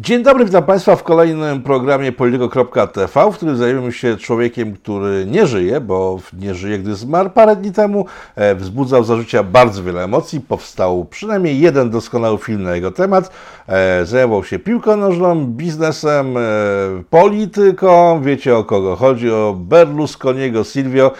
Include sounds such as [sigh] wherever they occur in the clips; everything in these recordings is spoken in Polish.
Dzień dobry, witam Państwa w kolejnym programie Polityko.tv, w którym zajmiemy się człowiekiem, który nie żyje, bo nie żyje, gdy zmarł parę dni temu. E, wzbudzał za życia bardzo wiele emocji. Powstał przynajmniej jeden doskonały film na jego temat. E, zajmował się piłką nożną, biznesem, e, polityką. Wiecie o kogo chodzi? O Berlusconiego Silvio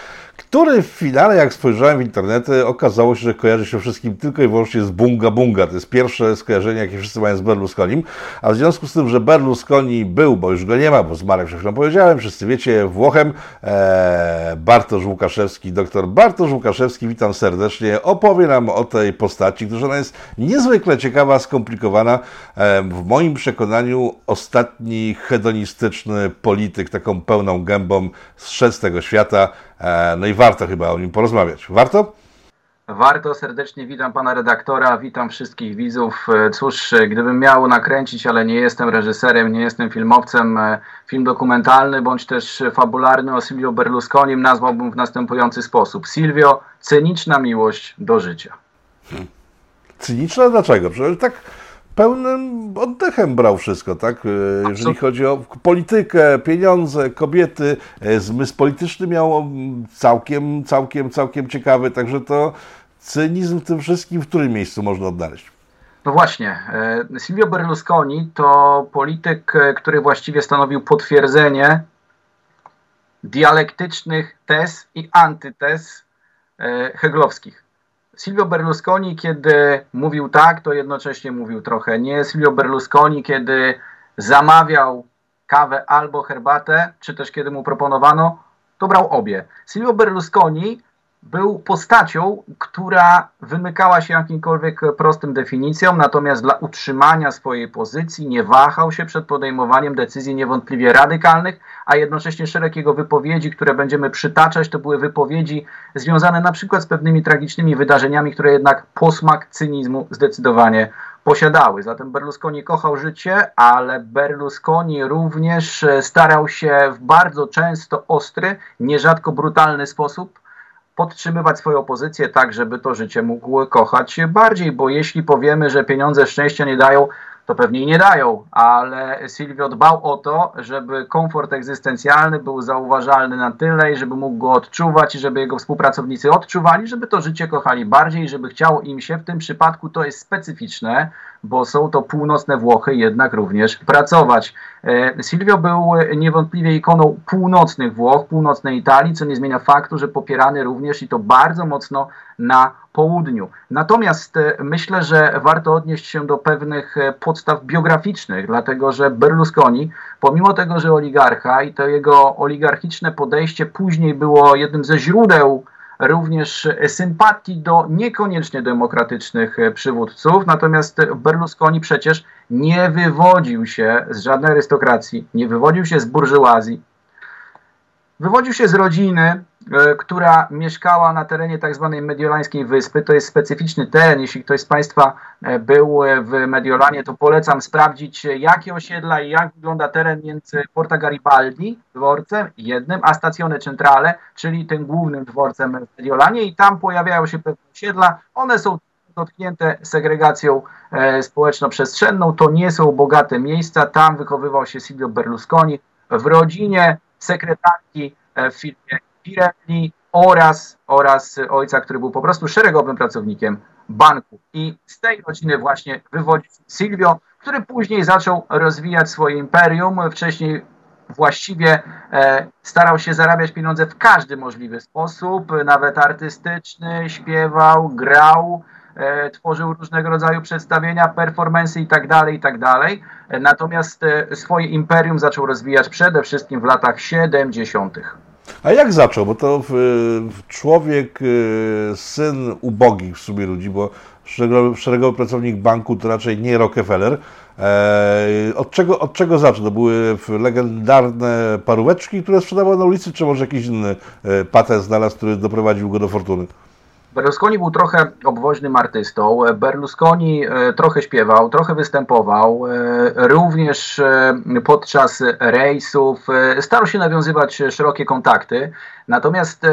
który w finale, jak spojrzałem w internety, okazało się, że kojarzy się wszystkim tylko i wyłącznie z Bunga Bunga. To jest pierwsze skojarzenie, jakie wszyscy mają z Berlusconim. A w związku z tym, że Berlusconi był, bo już go nie ma, bo zmarł, jak powiedziałem, wszyscy wiecie, Włochem, e, Bartosz Łukaszewski, doktor Bartosz Łukaszewski, witam serdecznie, opowie nam o tej postaci, która jest niezwykle ciekawa, skomplikowana. E, w moim przekonaniu ostatni hedonistyczny polityk, taką pełną gębą, z tego świata. E, no i warto chyba o nim porozmawiać. Warto? Warto, serdecznie witam pana redaktora, witam wszystkich widzów. E, cóż, e, gdybym miał nakręcić, ale nie jestem reżyserem, nie jestem filmowcem, film dokumentalny bądź też fabularny o Silvio Berlusconim nazwałbym w następujący sposób. Silvio, cyniczna miłość do życia. Hmm. Cyniczna? Dlaczego? Przecież tak pełnym oddechem brał wszystko, tak? E, jeżeli chodzi o politykę, pieniądze, kobiety, e, zmysł polityczny miał całkiem, całkiem, całkiem ciekawy, także to cynizm w tym wszystkim w którym miejscu można odnaleźć? No właśnie, e, Silvio Berlusconi to polityk, który właściwie stanowił potwierdzenie dialektycznych tez i antytez heglowskich. Silvio Berlusconi, kiedy mówił tak, to jednocześnie mówił trochę nie. Silvio Berlusconi, kiedy zamawiał kawę albo herbatę, czy też kiedy mu proponowano, to brał obie. Silvio Berlusconi był postacią, która wymykała się jakimkolwiek prostym definicjom, natomiast dla utrzymania swojej pozycji nie wahał się przed podejmowaniem decyzji niewątpliwie radykalnych, a jednocześnie szereg jego wypowiedzi, które będziemy przytaczać, to były wypowiedzi związane na przykład z pewnymi tragicznymi wydarzeniami, które jednak posmak cynizmu zdecydowanie posiadały. Zatem Berlusconi kochał życie, ale Berlusconi również starał się w bardzo często ostry, nierzadko brutalny sposób podtrzymywać swoją pozycję tak, żeby to życie mógł kochać bardziej, bo jeśli powiemy, że pieniądze szczęścia nie dają, to pewnie nie dają, ale Silvio dbał o to, żeby komfort egzystencjalny był zauważalny na tyle żeby mógł go odczuwać i żeby jego współpracownicy odczuwali, żeby to życie kochali bardziej, żeby chciało im się. W tym przypadku to jest specyficzne, bo są to północne Włochy jednak również pracować. E, Silvio był niewątpliwie ikoną północnych Włoch, północnej Italii, co nie zmienia faktu, że popierany również i to bardzo mocno na południu. Natomiast e, myślę, że warto odnieść się do pewnych e, podstaw biograficznych, dlatego że Berlusconi, pomimo tego, że oligarcha i to jego oligarchiczne podejście później było jednym ze źródeł również sympatii do niekoniecznie demokratycznych e, przywódców, natomiast Berlusconi przecież nie wywodził się z żadnej arystokracji, nie wywodził się z burżuazji, wywodził się z rodziny, która mieszkała na terenie tak zwanej Mediolańskiej Wyspy. To jest specyficzny teren. Jeśli ktoś z Państwa e, był e, w Mediolanie, to polecam sprawdzić, jakie osiedla i jak wygląda teren między Porta Garibaldi, dworcem jednym, a Stacjone Centrale, czyli tym głównym dworcem w Mediolanie i tam pojawiają się pewne osiedla. One są dotknięte segregacją społeczno-przestrzenną. To nie są bogate miejsca. Tam wychowywał się Silvio Berlusconi w rodzinie sekretarki w firmie Pirelli oraz, oraz ojca, który był po prostu szeregowym pracownikiem banku. I z tej rodziny właśnie wywodzi Silvio, który później zaczął rozwijać swoje imperium. Wcześniej właściwie e, starał się zarabiać pieniądze w każdy możliwy sposób, nawet artystyczny, śpiewał, grał, e, tworzył różnego rodzaju przedstawienia, performance i tak dalej, i tak. Natomiast e, swoje imperium zaczął rozwijać przede wszystkim w latach 70. A jak zaczął? Bo to człowiek, y, syn ubogich w sumie ludzi, bo szeregowy, szeregowy pracownik banku to raczej nie Rockefeller. E, od czego, od czego zaczął? To były legendarne paróweczki, które sprzedawał na ulicy, czy może jakiś inny e, patent znalazł, który doprowadził go do fortuny? Berlusconi był trochę obwoźnym artystą. Berlusconi e, trochę śpiewał, trochę występował, e, również e, podczas rejsów starał się nawiązywać szerokie kontakty. Natomiast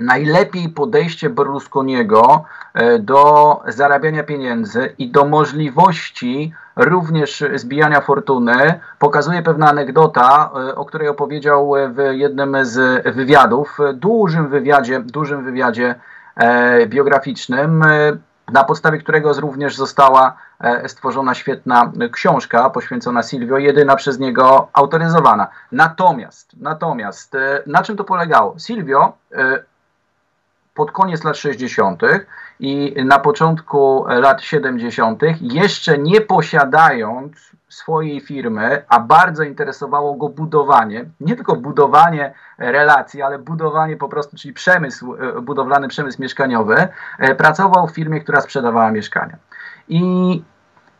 najlepiej podejście Berlusconiego e, do zarabiania pieniędzy i do możliwości również zbijania fortuny pokazuje pewna anegdota, e, o której opowiedział w jednym z wywiadów, dużym wywiadzie, dużym wywiadzie e, biograficznym, na podstawie którego również została stworzona świetna książka poświęcona Silvio, jedyna przez niego autoryzowana. Natomiast, natomiast na czym to polegało? Silvio pod koniec lat 60. i na początku lat 70., jeszcze nie posiadając swojej firmy, a bardzo interesowało go budowanie, nie tylko budowanie relacji, ale budowanie po prostu, czyli przemysł, e, budowlany przemysł mieszkaniowy, e, pracował w firmie, która sprzedawała mieszkania. I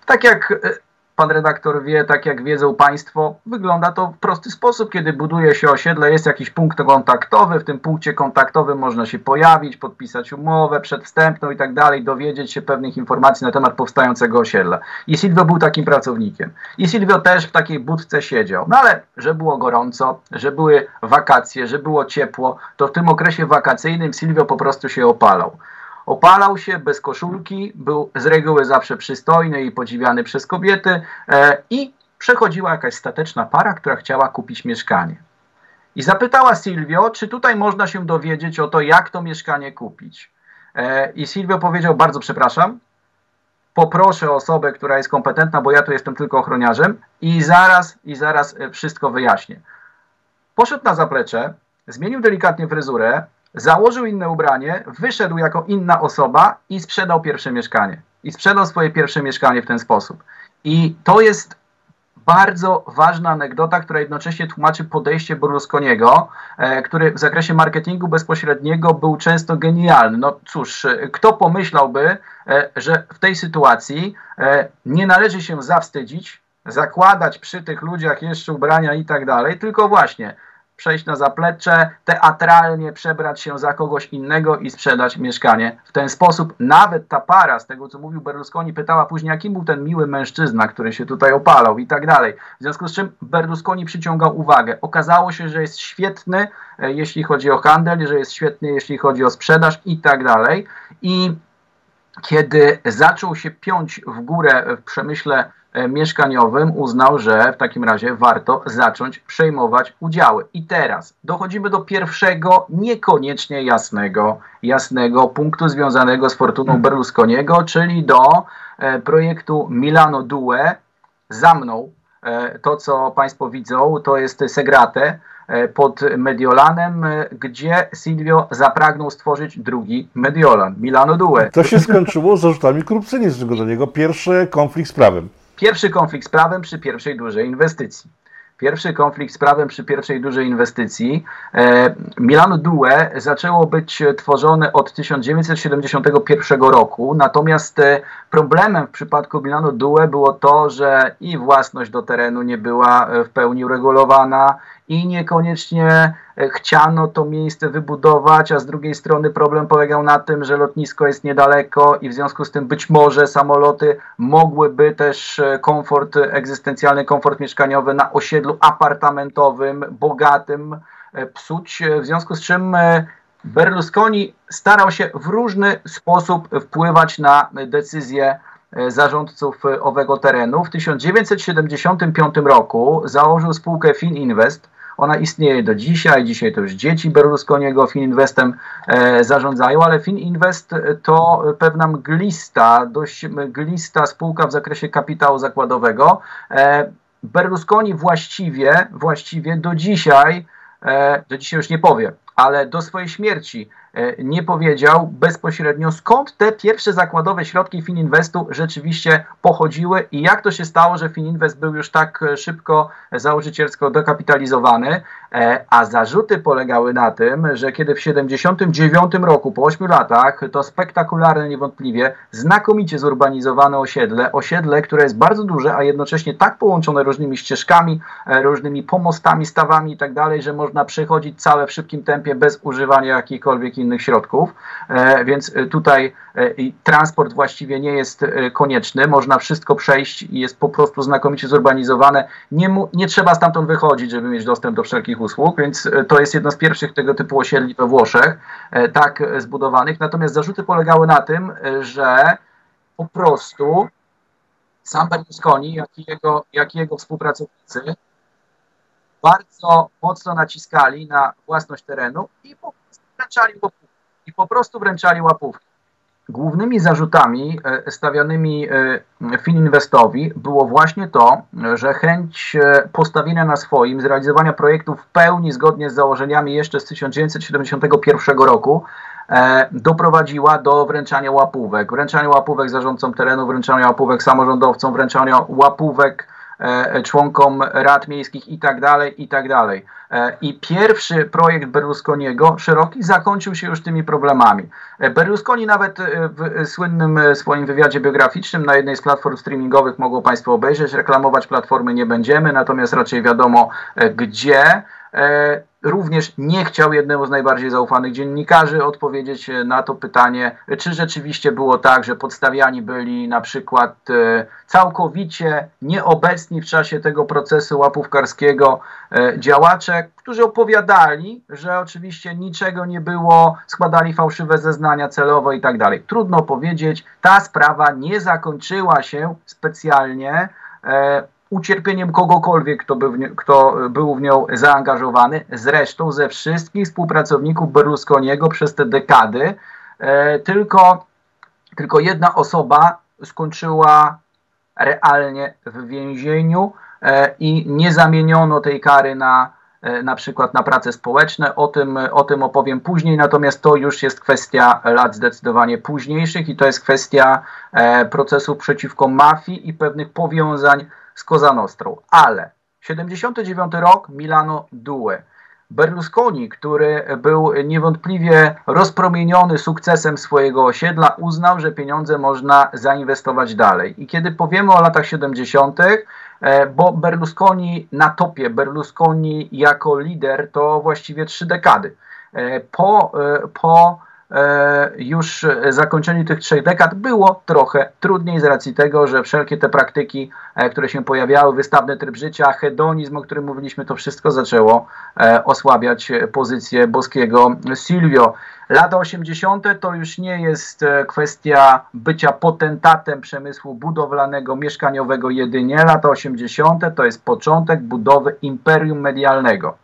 tak jak e, pan redaktor wie, tak jak wiedzą Państwo, wygląda to w prosty sposób, kiedy buduje się osiedle, jest jakiś punkt kontaktowy, w tym punkcie kontaktowym można się pojawić, podpisać umowę przedwstępną i tak dalej, dowiedzieć się pewnych informacji na temat powstającego osiedla. I Silvio był takim pracownikiem. I Silvio też w takiej budce siedział. No ale, że było gorąco, że były wakacje, że było ciepło, to w tym okresie wakacyjnym Silvio po prostu się opalał. Opalał się bez koszulki, był z reguły zawsze przystojny i podziwiany przez kobiety e, i przechodziła jakaś stateczna para, która chciała kupić mieszkanie. I zapytała Silvio, czy tutaj można się dowiedzieć o to, jak to mieszkanie kupić. E, I Silvio powiedział, bardzo przepraszam, poproszę osobę, która jest kompetentna, bo ja tu jestem tylko ochroniarzem i zaraz, i zaraz e, wszystko wyjaśnię. Poszedł na zaplecze, zmienił delikatnie fryzurę, założył inne ubranie, wyszedł jako inna osoba i sprzedał pierwsze mieszkanie. I sprzedał swoje pierwsze mieszkanie w ten sposób. I to jest bardzo ważna anegdota, która jednocześnie tłumaczy podejście Berlusconiego, e, który w zakresie marketingu bezpośredniego był często genialny. No cóż, e, kto pomyślałby, e, że w tej sytuacji nie należy się zawstydzić, zakładać przy tych ludziach jeszcze ubrania i tak dalej, tylko właśnie przejść na zaplecze, teatralnie przebrać się za kogoś innego i sprzedać mieszkanie. W ten sposób nawet ta para, z tego co mówił Berlusconi, pytała później, jaki był ten miły mężczyzna, który się tutaj opalał i tak dalej. W związku z czym Berlusconi przyciągał uwagę. Okazało się, że jest świetny, e, jeśli chodzi o handel, że jest świetny, jeśli chodzi o sprzedaż i tak dalej. I kiedy zaczął się piąć w górę w przemyśle mieszkaniowym uznał, że w takim razie warto zacząć przejmować udziały. I teraz dochodzimy do pierwszego niekoniecznie jasnego, jasnego punktu związanego z fortuną Berlusconiego, czyli do e, projektu Milano Due. Za mną e, to, co Państwo widzą, to jest Segrate pod Mediolanem, gdzie Silvio zapragnął stworzyć drugi Mediolan, Milano Due. To się skończyło zarzutami korupcyjnymi do niego. Pierwszy konflikt z prawem. Pierwszy konflikt z prawem przy pierwszej dużej inwestycji. Pierwszy konflikt z prawem przy pierwszej dużej inwestycji. E, Milano Due zaczęło być tworzone od 1971 roku, natomiast e, problemem w przypadku Milano Due było to, że i własność do terenu nie była e, w pełni uregulowana, i niekoniecznie e, chciano to miejsce wybudować, a z drugiej strony problem polegał na tym, że lotnisko jest niedaleko i w związku z tym być może samoloty mogłyby też e, komfort egzystencjalny, komfort mieszkaniowy na osiedlu apartamentowym, bogatym e, psuć, w związku z czym Berlusconi starał się w różny sposób wpływać na decyzje zarządców owego terenu. W 1975 roku założył spółkę Fininvest, ona istnieje do dzisiaj. Dzisiaj to już dzieci Berlusconiego Fininvestem e, zarządzają, ale Fininvest to pewna mglista, dość mglista spółka w zakresie kapitału zakładowego. E, Berlusconi właściwie, właściwie do dzisiaj, e, do dzisiaj już nie powie, ale do swojej śmierci E, nie powiedział bezpośrednio skąd te pierwsze zakładowe środki Fininvestu rzeczywiście pochodziły i jak to się stało, że Fininvest był już tak e, szybko założycielsko dokapitalizowany, e, a zarzuty polegały na tym, że kiedy w 79 roku, po 8 latach, to spektakularne niewątpliwie, znakomicie zurbanizowane osiedle, osiedle, które jest bardzo duże, a jednocześnie tak połączone różnymi ścieżkami, różnymi pomostami, stawami i tak dalej, że można przechodzić całe w szybkim tempie występie bez używania jakichkolwiek innych środków, więc tutaj transport właściwie nie jest konieczny, można wszystko przejść i jest po prostu znakomicie zurbanizowane. Nie, mu, nie trzeba stamtąd wychodzić, żeby mieć dostęp do wszelkich usług, więc to jest jedno z pierwszych tego typu osiedli we Włoszech, tak zbudowanych. Natomiast zarzuty polegały na tym, że po prostu sam Berlusconi, jak i jego, jak i jego współpracownicy bardzo mocno naciskali na własność terenu i po prostu wręczali łapówki. I po prostu wręczali łapówki. Głównymi zarzutami e, stawianymi e, Fininwestowi było właśnie to, że chęć e, postawienia na swoim, zrealizowania projektu w pełni zgodnie z założeniami jeszcze z 1971 roku doprowadziła do wręczania łapówek. Wręczania łapówek zarządcom terenu, wręczania łapówek samorządowcom, wręczania łapówek członkom rad miejskich i tak dalej, i tak dalej. E, I pierwszy projekt Berlusconiego, szeroki, zakończył się już tymi problemami. E, Berlusconi nawet w słynnym swoim wywiadzie biograficznym na jednej z platform streamingowych mogło Państwo obejrzeć, reklamować platformy nie będziemy, natomiast raczej wiadomo gdzie również nie chciał jednemu z najbardziej zaufanych dziennikarzy odpowiedzieć na to pytanie, czy rzeczywiście było tak, że podstawiani byli na przykład e, całkowicie nieobecni w czasie tego procesu łapówkarskiego e, działacze, którzy opowiadali, że oczywiście niczego nie było, składali fałszywe zeznania celowo i tak dalej. Trudno powiedzieć, ta sprawa nie zakończyła się specjalnie e, ucierpieniem kogokolwiek, kto, by nie, kto był w nią zaangażowany. Zresztą ze wszystkich współpracowników Berlusconiego przez te dekady e, tylko, tylko jedna osoba skończyła realnie w więzieniu e, i nie zamieniono tej kary na e, na przykład na prace społeczne. O tym, o tym opowiem później, natomiast to już jest kwestia lat zdecydowanie późniejszych i to jest kwestia e, procesu przeciwko mafii i pewnych powiązań z Cosa Nostrą. Ale 79 rok Milano Due. Berlusconi, który był niewątpliwie rozpromieniony sukcesem swojego osiedla, uznał, że pieniądze można zainwestować dalej. I kiedy powiemy o latach 70., e, bo Berlusconi na topie, Berlusconi jako lider to właściwie trzy dekady. E, po, e, po już zakończeniu tych trzech dekad było trochę trudniej z racji tego, że wszelkie te praktyki, e, które się pojawiały, wystawny tryb życia, hedonizm, o którym mówiliśmy, to wszystko zaczęło e, osłabiać pozycję boskiego Silvio. Lata 80. to już nie jest kwestia bycia potentatem przemysłu budowlanego, mieszkaniowego jedynie. Lata 80. to jest początek budowy imperium medialnego.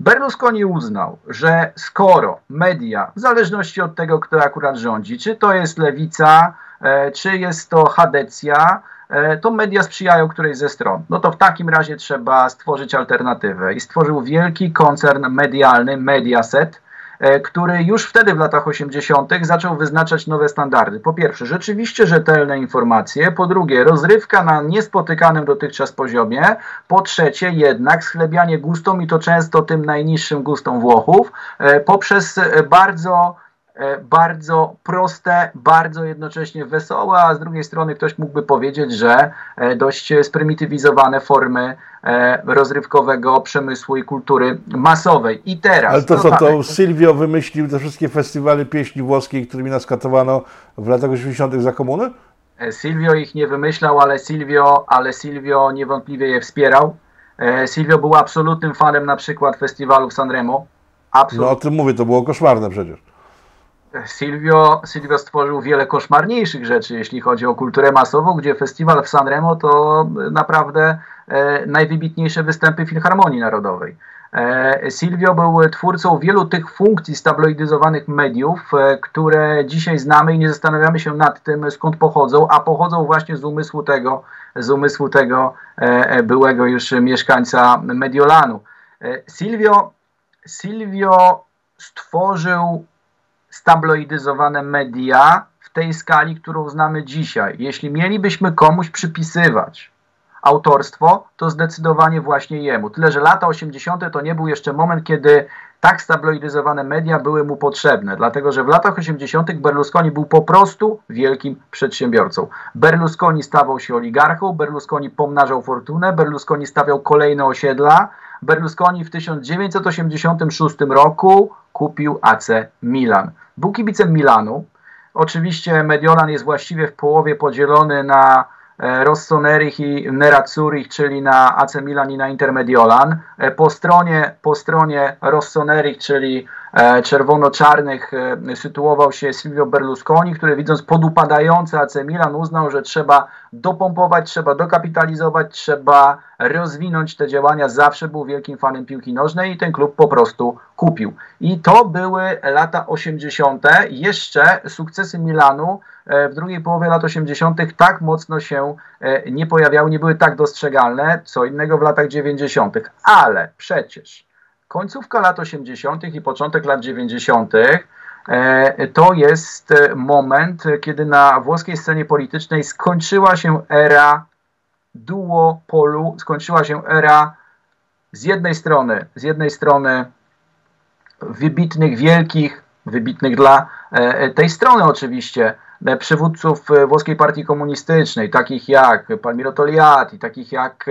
Berlusconi uznał, że skoro media, w zależności od tego, kto akurat rządzi, czy to jest lewica, e, czy jest to Hadecja, e, to media sprzyjają którejś ze stron. No to w takim razie trzeba stworzyć alternatywę. I stworzył wielki koncern medialny, Mediaset, który już wtedy w latach 80. zaczął wyznaczać nowe standardy. Po pierwsze, rzeczywiście rzetelne informacje, po drugie, rozrywka na niespotykanym dotychczas poziomie, po trzecie, jednak schlebianie gustom i to często tym najniższym gustom Włochów, e, poprzez bardzo e, bardzo proste, bardzo jednocześnie wesołe, a z drugiej strony ktoś mógłby powiedzieć, że dość sprymitywizowane formy E, rozrywkowego przemysłu i kultury masowej. I teraz. Ale to co, to Sylwio wymyślił te wszystkie festiwale pieśni włoskiej, którymi nas katowano w latach 80. za komuny? E, Silvio ich nie wymyślał, ale Silvio, ale Silvio niewątpliwie je wspierał. E, Silvio był absolutnym fanem na przykład festiwalu w Sanremo. Absolut... No o tym mówię, to było koszmarne przecież. Silvio, Silvio stworzył wiele koszmarniejszych rzeczy, jeśli chodzi o kulturę masową, gdzie festiwal w Sanremo to naprawdę e, najwybitniejsze występy Filharmonii Narodowej. E, Silvio był twórcą wielu tych funkcji stabloidyzowanych mediów, e, które dzisiaj znamy i nie zastanawiamy się nad tym, skąd pochodzą, a pochodzą właśnie z umysłu tego, z umysłu tego e, byłego już mieszkańca Mediolanu. E, Silvio, Silvio stworzył stabloidyzowane media w tej skali, którą znamy dzisiaj. Jeśli mielibyśmy komuś przypisywać autorstwo, to zdecydowanie właśnie jemu. Tyle, że lata 80. to nie był jeszcze moment, kiedy tak stabloidyzowane media były mu potrzebne, dlatego że w latach 80. Berlusconi był po prostu wielkim przedsiębiorcą. Berlusconi stawał się oligarchą, Berlusconi pomnażał fortunę, Berlusconi stawiał kolejne osiedla. Berlusconi w 1986 roku kupił AC Milan. Był kibicem Milanu. Oczywiście Mediolan jest właściwie w połowie podzielony na E, Rossoneri i Nerazzurich, czyli na AC Milan i na Intermediolan. E, po stronie, po stronie Rossoneri, czyli czerwono-czarnych e, sytuował się Silvio Berlusconi, który widząc podupadający AC Milan uznał, że trzeba dopompować, trzeba dokapitalizować, trzeba rozwinąć te działania. Zawsze był wielkim fanem piłki nożnej i ten klub po prostu kupił. I to były lata 80. Jeszcze sukcesy Milanu e, w drugiej połowie lat 80. tak mocno się nie pojawiały, nie były tak dostrzegalne, co innego w latach 90. Ale przecież końcówka lat 80. i początek lat 90. E, to jest e, moment, kiedy na włoskiej scenie politycznej skończyła się era duopolu, skończyła się era z jednej strony, z jednej strony wybitnych, wielkich, wybitnych dla e, tej strony oczywiście, przywódców włoskiej partii komunistycznej, takich jak Palmiro Togliatti, takich jak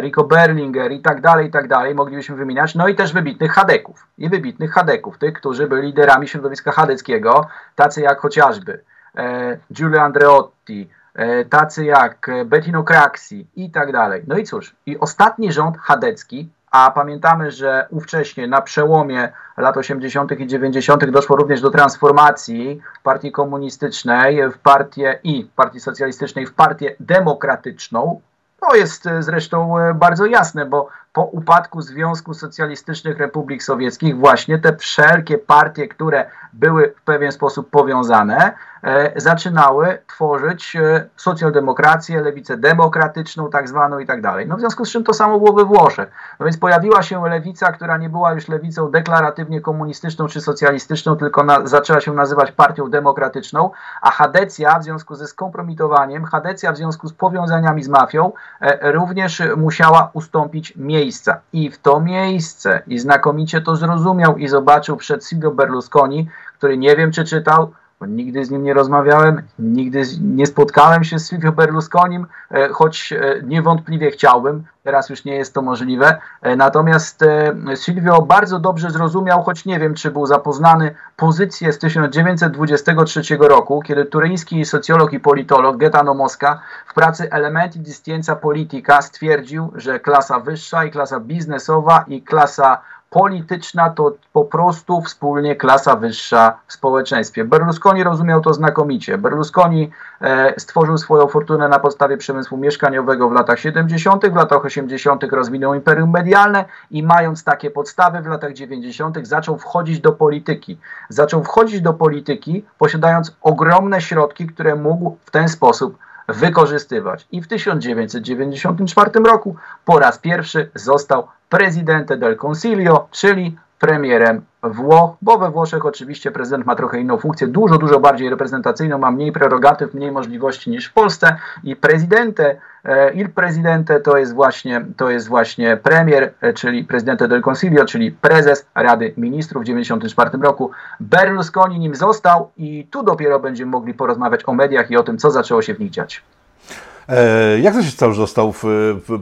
Rico Berlinger i tak dalej, i tak dalej, moglibyśmy wymieniać, no i też wybitnych chadeków, i wybitnych chadeków, tych, którzy byli liderami środowiska chadeckiego, tacy jak chociażby e, Giulio Andreotti, e, tacy jak Bettino Craxi i tak dalej. No i cóż, i ostatni rząd chadecki, a pamiętamy, że ówcześnie na przełomie lat 80. i 90. doszło również do transformacji partii komunistycznej w partię i partii socjalistycznej w partię demokratyczną, to jest e, zresztą e, bardzo jasne, bo po upadku Związku Socjalistycznych Republik Sowieckich właśnie te wszelkie partie, które były w pewien sposób powiązane, e, zaczynały tworzyć e, socjaldemokrację, lewicę demokratyczną, tak zwaną i tak dalej. No w związku z czym to samo było we Włoszech. No więc pojawiła się lewica, która nie była już lewicą deklaratywnie komunistyczną czy socjalistyczną, tylko na, zaczęła się nazywać partią demokratyczną, a Hadecja w związku ze skompromitowaniem, Hadecja w związku z powiązaniami z mafią e, również musiała ustąpić miejsca. I w to miejsce, i znakomicie to zrozumiał i zobaczył przed Silvio Berlusconi, który nie wiem czy czytał, bo nigdy z nim nie rozmawiałem, nigdy nie spotkałem się z Silvio Berlusconim, e, choć e, niewątpliwie chciałbym, teraz już nie jest to możliwe. E, natomiast Silvio bardzo dobrze zrozumiał, choć nie wiem, czy był zapoznany, pozycję z 1923 roku, kiedy turyński socjolog i politolog Gaetano Mosca w pracy Elementi di Politica stwierdził, że klasa wyższa i klasa biznesowa i klasa polityczna to po prostu wspólnie klasa wyższa w społeczeństwie. Berlusconi rozumiał to znakomicie. Berlusconi e, stworzył swoją fortunę na podstawie przemysłu mieszkaniowego w latach 70., w latach 80. rozwinął imperium medialne i mając takie podstawy w latach 90. zaczął wchodzić do polityki. Zaczął wchodzić do polityki posiadając ogromne środki, które mógł w ten sposób wykorzystywać. I w 1994 roku po raz pierwszy został Presidente del Consiglio, czyli premierem Włoch, bo we Włoszech oczywiście prezydent ma trochę inną funkcję, dużo, dużo bardziej reprezentacyjną, ma mniej prerogatyw, mniej możliwości niż w Polsce i prezydente, e, il presidente to jest właśnie, to jest właśnie premier, e, czyli prezydente del Consiglio, czyli prezes Rady Ministrów w 1994 roku. Berlusconi nim został i tu dopiero będziemy mogli porozmawiać o mediach i o tym, co zaczęło się w nich dziać. E, jak to się stało, że został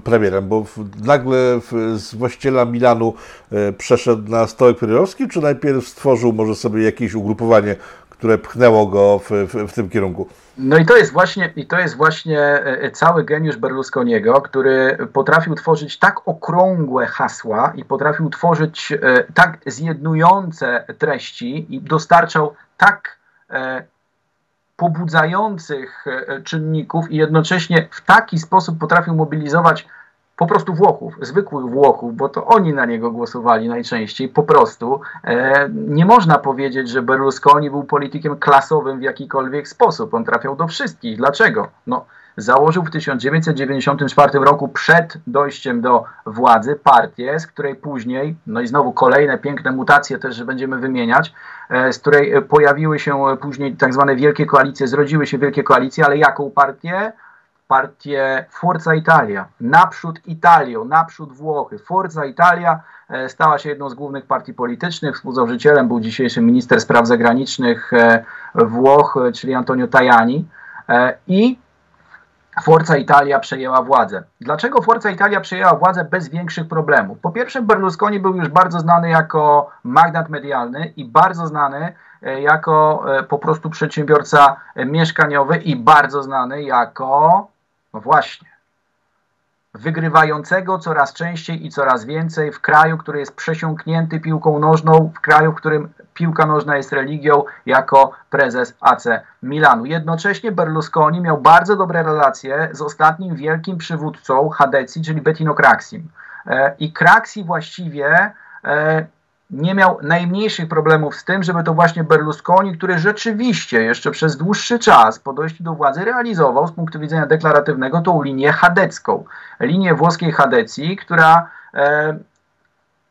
premierem? Bo nagle z właściciela Milanu e, przeszedł na stołek premierowski, czy najpierw stworzył może sobie jakieś ugrupowanie, które pchnęło go w, w, w, tym kierunku? No i to jest właśnie, i to jest właśnie e, cały geniusz Berlusconiego, który potrafił tworzyć tak okrągłe hasła i potrafił tworzyć tak zjednujące treści i dostarczał tak pobudzających e, czynników i jednocześnie w taki sposób potrafił mobilizować po prostu Włochów, zwykłych Włochów, bo to oni na niego głosowali najczęściej, po prostu. E, nie można powiedzieć, że Berlusconi był politykiem klasowym w jakikolwiek sposób. On trafiał do wszystkich. Dlaczego? No, założył w 1994 roku przed dojściem do władzy partię, z której później, no i znowu kolejne piękne mutacje też, będziemy wymieniać, e, z której pojawiły się później tak zwane wielkie koalicje, zrodziły się wielkie koalicje, ale jaką partię? partię Forza Italia, naprzód Italią, naprzód Włochy. Forza Italia e, stała się jedną z głównych partii politycznych. Współzałożycielem był dzisiejszy minister spraw zagranicznych e, Włoch, czyli Antonio Tajani. I Forza Italia przejęła władzę. Dlaczego Forza Italia przejęła władzę bez większych problemów? Po pierwsze, Berlusconi był już bardzo znany jako magnat medialny i bardzo znany e, jako e, po prostu przedsiębiorca mieszkaniowy i bardzo znany jako, no właśnie, wygrywającego coraz częściej i coraz więcej w kraju, który jest przesiąknięty piłką nożną, w kraju, w którym piłka nożna jest religią, jako prezes AC Milanu. Jednocześnie Berlusconi miał bardzo dobre relacje z ostatnim wielkim przywódcą Hadecji, czyli Bettino Craxim. E, I Craxi właściwie e, nie miał najmniejszych problemów z tym, żeby to właśnie Berlusconi, który rzeczywiście jeszcze przez dłuższy czas po dojściu do władzy realizował z punktu widzenia deklaratywnego tą linię chadecką, linię włoskiej Hadecji, która e,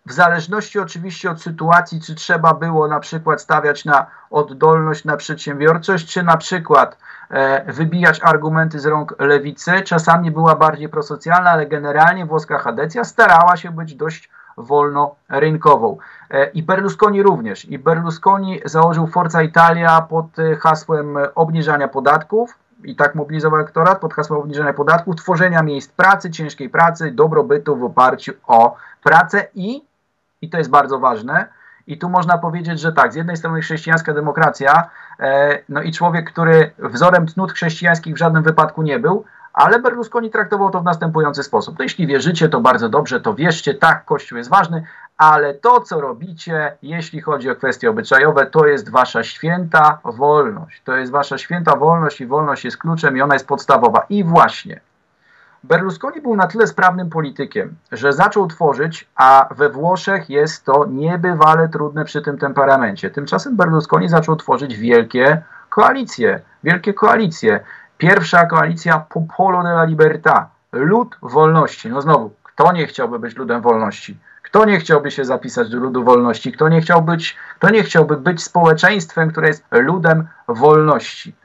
w zależności oczywiście od sytuacji, czy trzeba było na przykład stawiać na oddolność, na przedsiębiorczość, czy na przykład e, wybijać argumenty z rąk lewicy, czasami była bardziej prosocjalna, ale generalnie włoska Hadecja starała się być dość wolnorynkową. E, I Berlusconi również. I Berlusconi założył Forza Italia pod e, hasłem obniżania podatków, i tak mobilizował elektorat pod hasłem obniżania podatków, tworzenia miejsc pracy, ciężkiej pracy, dobrobytu w oparciu o pracę i, i to jest bardzo ważne, i tu można powiedzieć, że tak, z jednej strony chrześcijańska demokracja, e, no i człowiek, który wzorem cnót chrześcijańskich w żadnym wypadku nie był, ale Berlusconi traktował to w następujący sposób. To jeśli wierzycie, to bardzo dobrze, to wierzcie, tak, Kościół jest ważny, ale to, co robicie, jeśli chodzi o kwestie obyczajowe, to jest wasza święta wolność. To jest wasza święta wolność i wolność jest kluczem i ona jest podstawowa. I właśnie, Berlusconi był na tyle sprawnym politykiem, że zaczął tworzyć, a we Włoszech jest to niebywale trudne przy tym temperamencie. Tymczasem Berlusconi zaczął tworzyć wielkie koalicje, wielkie koalicje. Pierwsza koalicja Popolo della Libertà, lud wolności. No znowu, kto nie chciałby być ludem wolności? Kto nie chciałby się zapisać do ludu wolności? Kto nie, chciał być, kto nie chciałby być społeczeństwem, które jest ludem wolności?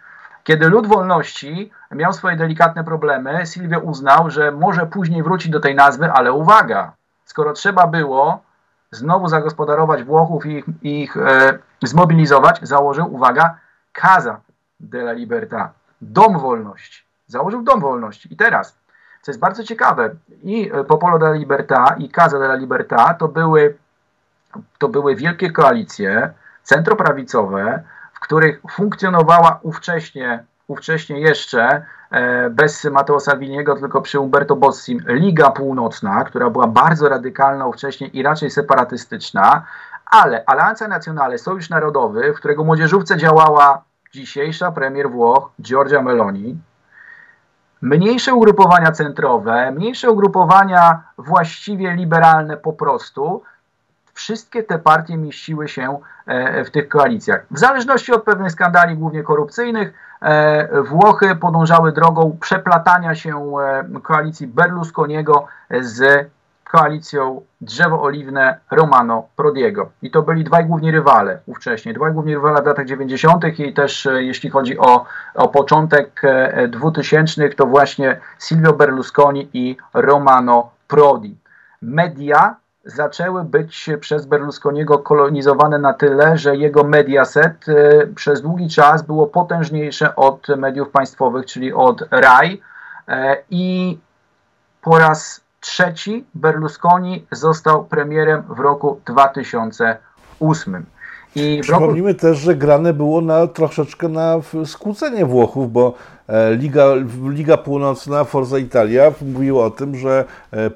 Kiedy lud wolności miał swoje delikatne problemy, Silvio uznał, że może później wrócić do tej nazwy, ale uwaga, skoro trzeba było znowu zagospodarować Włochów i ich, ich e, zmobilizować, założył, uwaga, Casa della Libertà, Dom Wolności. Założył Dom Wolności. I teraz, co jest bardzo ciekawe, i Popolo della Libertà, i Casa della Libertà to były, to były wielkie koalicje centroprawicowe, w których funkcjonowała ówcześnie, ówcześnie jeszcze e, bez Matteo Salviniego, tylko przy Umberto Bossim Liga Północna, która była bardzo radykalna ówcześnie i raczej separatystyczna, ale Alianza Nazionale, Sojusz Narodowy, w którego młodzieżówce działała dzisiejsza premier Włoch Giorgia Meloni, mniejsze ugrupowania centrowe, mniejsze ugrupowania właściwie liberalne po prostu, wszystkie te partie mieściły się e, w tych koalicjach. W zależności od pewnych skandali, głównie korupcyjnych, e, Włochy podążały drogą przeplatania się e, koalicji Berlusconiego z koalicją drzewo oliwne Romano Prodiego. I to byli dwaj główni rywale ówcześnie, dwaj główni rywale w latach 90. i też jeśli chodzi o, o początek 2000, to właśnie Silvio Berlusconi i Romano Prodi. Media zaczęły być przez Berlusconiego kolonizowane na tyle, że jego mediaset e, przez długi czas było potężniejsze od mediów państwowych, czyli od RAI e, i po raz trzeci Berlusconi został premierem w roku 2008. I Przypomnijmy roku... też, że grane było na, troszeczkę na skłócenie Włochów, bo Liga, Liga Północna, Forza Italia mówiła o tym, że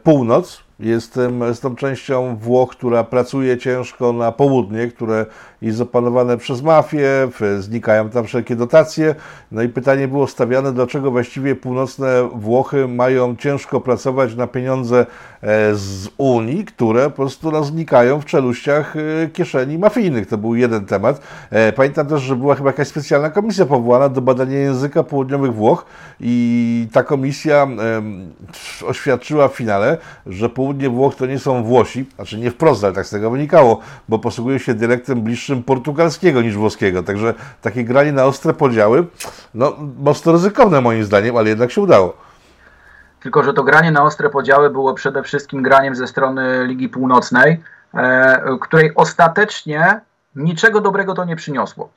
północ Jestem, jestem częścią Włoch, która pracuje ciężko na południe, które jest opanowane przez mafię, znikają tam wszelkie dotacje. No i pytanie było stawiane, dlaczego właściwie północne Włochy mają ciężko pracować na pieniądze e, z Unii, które po prostu no, znikają w czeluściach e, kieszeni mafijnych. To był jeden temat. E, pamiętam też, że była chyba jakaś specjalna komisja powołana do badania języka południowych Włoch i ta komisja oświadczyła w finale, że południe Włoch to nie są Włosi, znaczy nie wprost, ale tak z tego wynikało, bo posługują się dialektem bliższym portugalskiego niż włoskiego. Także takie granie na ostre podziały, no mocno ryzykowne moim zdaniem, ale jednak się udało. tylko że to granie na ostre podziały było przede wszystkim graniem ze strony Ligi Północnej, której ostatecznie niczego dobrego to nie przyniosło.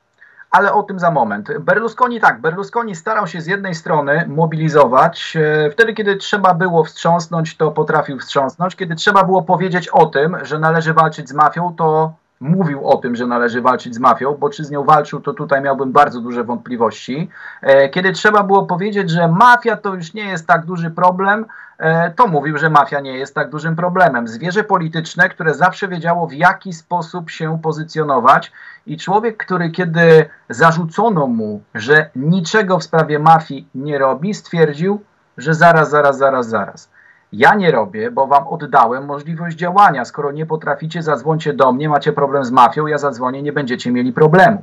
Ale o tym za moment. Berlusconi tak, Berlusconi starał się z jednej strony mobilizować. E, wtedy, kiedy trzeba było wstrząsnąć, to potrafił wstrząsnąć. Kiedy trzeba było powiedzieć o tym, że należy walczyć z mafią, to mówił o tym, że należy walczyć z mafią, bo czy z nią walczył, to tutaj miałbym bardzo duże wątpliwości. E, kiedy trzeba było powiedzieć, że mafia to już nie jest tak duży problem, e, to mówił, że mafia nie jest tak dużym problemem. Zwierzę polityczne, które zawsze wiedziało, w jaki sposób się pozycjonować, i człowiek, który kiedy zarzucono mu, że niczego w sprawie mafii nie robi, stwierdził, że zaraz, zaraz, zaraz, zaraz. Ja nie robię, bo wam oddałem możliwość działania. Skoro nie potraficie, zadzwońcie do mnie, macie problem z mafią, ja zadzwonię, nie będziecie mieli problemu.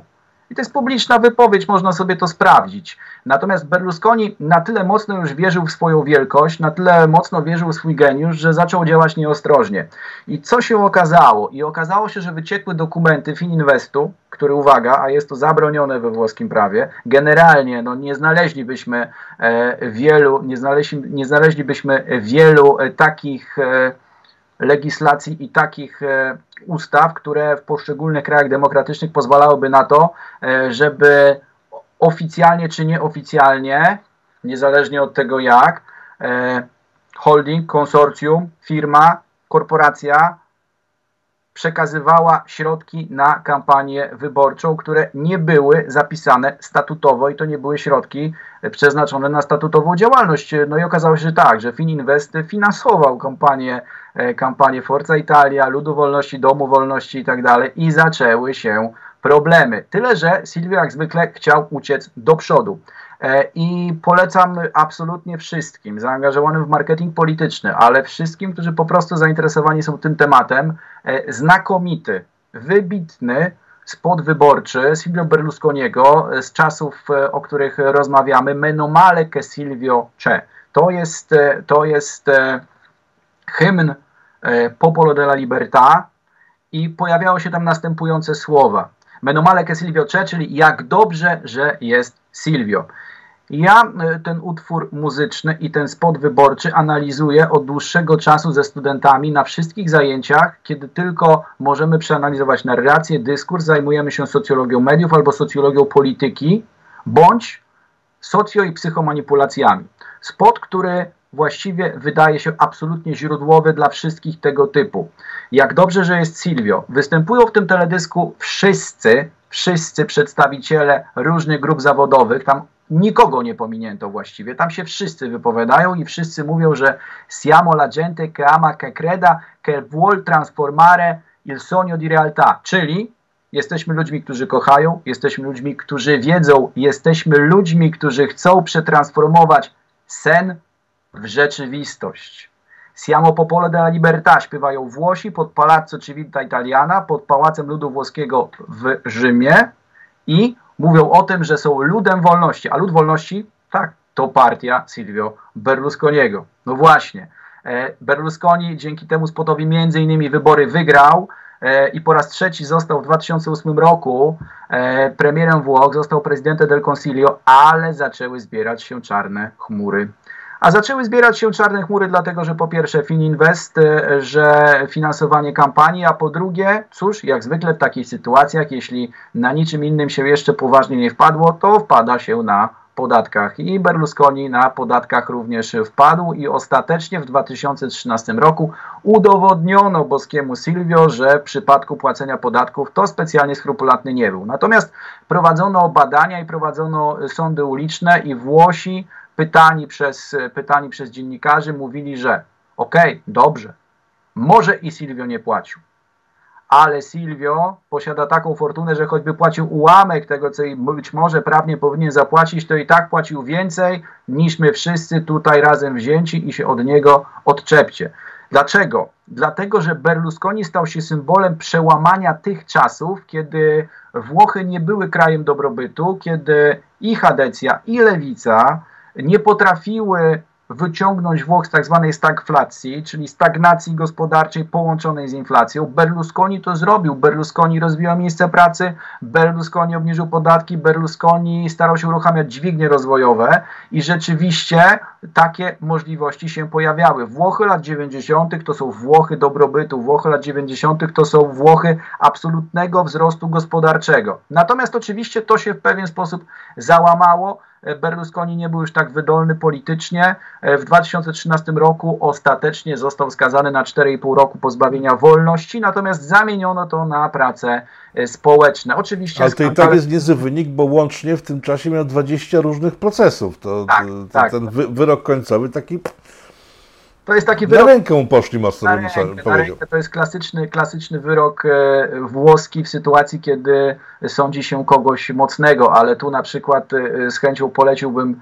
I to jest publiczna wypowiedź, można sobie to sprawdzić. Natomiast Berlusconi na tyle mocno już wierzył w swoją wielkość, na tyle mocno wierzył w swój geniusz, że zaczął działać nieostrożnie. I co się okazało? I okazało się, że wyciekły dokumenty Fininvestu, który, uwaga, a jest to zabronione we włoskim prawie, generalnie no, nie znaleźlibyśmy e, wielu, nie, znaleźli, nie znaleźlibyśmy wielu e, takich e, legislacji i takich e, ustaw, które w poszczególnych krajach demokratycznych pozwalałyby na to, e, żeby oficjalnie czy nieoficjalnie, niezależnie od tego jak, e, holding, konsorcjum, firma, korporacja przekazywała środki na kampanię wyborczą, które nie były zapisane statutowo i to nie były środki przeznaczone na statutową działalność. No i okazało się, że tak, że Fininvest finansował kampanię, e, kampanię Forza Italia, Ludu Wolności, Domu Wolności i tak dalej i zaczęły się problemy. Tyle, że Silvio jak zwykle chciał uciec do przodu. E, I polecam absolutnie wszystkim zaangażowanym w marketing polityczny, ale wszystkim, którzy po prostu zainteresowani są tym tematem, e, znakomity, wybitny spot wyborczy Silvio Berlusconiego z czasów, e, o których rozmawiamy, Menomale che Silvio c'è. To jest, to jest hymn Popolo della Libertà i pojawiało się tam następujące słowa. Menomale che Silvio c'è, czyli jak dobrze, że jest Silvio. Ja e, ten utwór muzyczny i ten spot wyborczy analizuję od dłuższego czasu ze studentami na wszystkich zajęciach, kiedy tylko możemy przeanalizować narrację, dyskurs, zajmujemy się socjologią mediów albo socjologią polityki, bądź socjo i psychomanipulacjami. Spot, który właściwie wydaje się absolutnie źródłowy dla wszystkich tego typu. Jak dobrze, że jest Silvio. Występują w tym teledysku wszyscy, wszyscy przedstawiciele różnych grup zawodowych. Tam nikogo nie pominięto właściwie. Tam się wszyscy wypowiadają i wszyscy mówią, że siamo la gente che ama che creda che vuol transformare il sogno di realtà, czyli jesteśmy ludźmi, którzy kochają, jesteśmy ludźmi, którzy wiedzą, jesteśmy ludźmi, którzy chcą przetransformować sen w rzeczywistość. Siamo popolo della libertà śpiewają Włosi pod Palazzo Civita Italiana, pod Pałacem Ludu Włoskiego w Rzymie i mówią o tym, że są ludem wolności. A lud wolności, tak, to partia Silvio Berlusconiego. No właśnie. E, Berlusconi dzięki temu spotowi między innymi wybory wygrał e, i po raz trzeci został w 2008 roku e, premierem Włoch, został prezydentem del Consiglio, ale zaczęły zbierać się czarne chmury a zaczęły zbierać się czarne chmury, dlatego że po pierwsze Fininvest, e, że finansowanie kampanii, a po drugie, cóż, jak zwykle w takich sytuacjach, jeśli na niczym innym się jeszcze poważnie nie wpadło, to wpada się na podatkach. I Berlusconi na podatkach również wpadł i ostatecznie w 2013 roku udowodniono boskiemu Silvio, że w przypadku płacenia podatków to specjalnie skrupulatny nie był. Natomiast prowadzono badania i prowadzono sądy uliczne i Włosi pytani przez, pytani przez dziennikarzy mówili, że okej, okay, dobrze, może i Silvio nie płacił, ale Silvio posiada taką fortunę, że choćby płacił ułamek tego, co być może prawnie powinien zapłacić, to i tak płacił więcej niż my wszyscy tutaj razem wzięci i się od niego odczepcie. Dlaczego? Dlatego, że Berlusconi stał się symbolem przełamania tych czasów, kiedy Włochy nie były krajem dobrobytu, kiedy i Hadecja, i Lewica nie potrafiły wyciągnąć Włoch z tak zwanej stagflacji, czyli stagnacji gospodarczej połączonej z inflacją. Berlusconi to zrobił. Berlusconi rozwijał miejsca pracy, Berlusconi obniżył podatki, Berlusconi starał się uruchamiać dźwignie rozwojowe i rzeczywiście takie możliwości się pojawiały. Włochy lat 90. to są Włochy dobrobytu, Włochy lat 90. to są Włochy absolutnego wzrostu gospodarczego. Natomiast oczywiście to się w pewien sposób załamało. Berlusconi nie był już tak wydolny politycznie. W 2013 roku ostatecznie został skazany na 4,5 roku pozbawienia wolności, natomiast zamieniono to na prace społeczne. Oczywiście Ale to i tak jest niezły wynik, bo łącznie w tym czasie miał 20 różnych procesów. To, tak, to, tak. ten wy, wyrok końcowy taki to jest taki wyrok. Na rękę poszli mocno, bym rękę, powiedział. to jest klasyczny, klasyczny wyrok e, włoski w sytuacji, kiedy sądzi się kogoś mocnego, ale tu na przykład e, z chęcią poleciłbym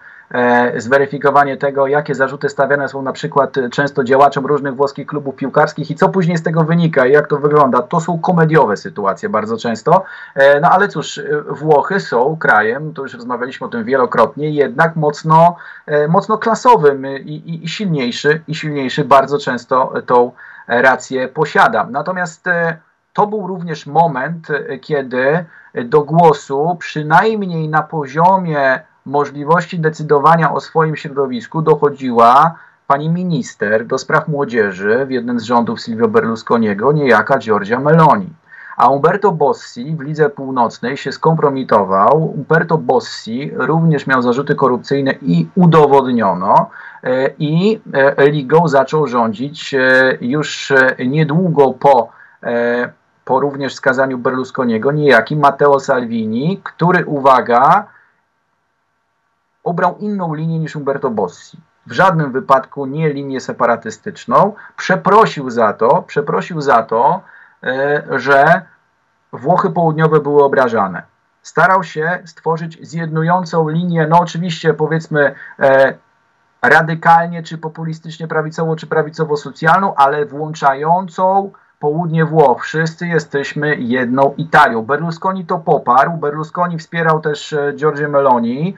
zweryfikowanie tego, jakie zarzuty stawiane są na przykład często działaczom różnych włoskich klubów piłkarskich i co później z tego wynika i jak to wygląda. To są komediowe sytuacje bardzo często. No ale cóż, Włochy są krajem, to już rozmawialiśmy o tym wielokrotnie, jednak mocno, mocno klasowym i, i, i silniejszy, i silniejszy bardzo często tą rację posiada. Natomiast to był również moment, kiedy do głosu, przynajmniej na poziomie możliwości decydowania o swoim środowisku dochodziła pani minister do spraw młodzieży w jednym z rządów Silvio Berlusconiego, niejaka Giorgia Meloni. A Umberto Bossi w Lidze Północnej się skompromitował. Umberto Bossi również miał zarzuty korupcyjne i udowodniono. I ligą zaczął rządzić już niedługo po, po również skazaniu Berlusconiego niejaki Matteo Salvini, który, uwaga, obrał inną linię niż Umberto Bossi. W żadnym wypadku nie linię separatystyczną. Przeprosił za to, przeprosił za to, że Włochy południowe były obrażane. Starał się stworzyć zjednującą linię, no oczywiście powiedzmy radykalnie, czy populistycznie prawicowo, czy prawicowo-socjalną, ale włączającą południe Włoch. Wszyscy jesteśmy jedną Italią. Berlusconi to poparł. Berlusconi wspierał też Giorgio Meloni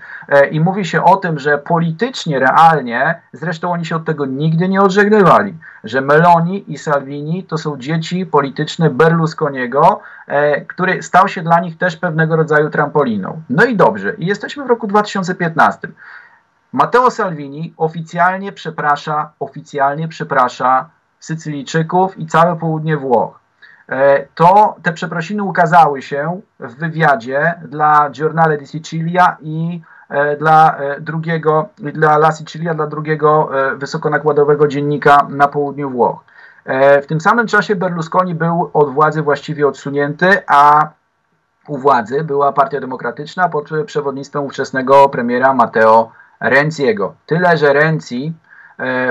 i mówi się o tym, że politycznie, realnie, zresztą oni się od tego nigdy nie odżegnywali, że Meloni i Salvini to są dzieci polityczne Berlusconiego, który stał się dla nich też pewnego rodzaju trampoliną. No i dobrze. I jesteśmy w roku 2015. Matteo Salvini oficjalnie przeprasza, oficjalnie przeprasza Sycylijczyków i całe południe Włoch. To te przeprosiny ukazały się w wywiadzie dla Giornale di Sicilia i dla drugiego, dla La Sicilia, dla drugiego wysokonakładowego dziennika na południu Włoch. W tym samym czasie Berlusconi był od władzy właściwie odsunięty, a u władzy była Partia Demokratyczna pod przewodnictwem ówczesnego premiera Matteo Renziego. Tyle, że Renzi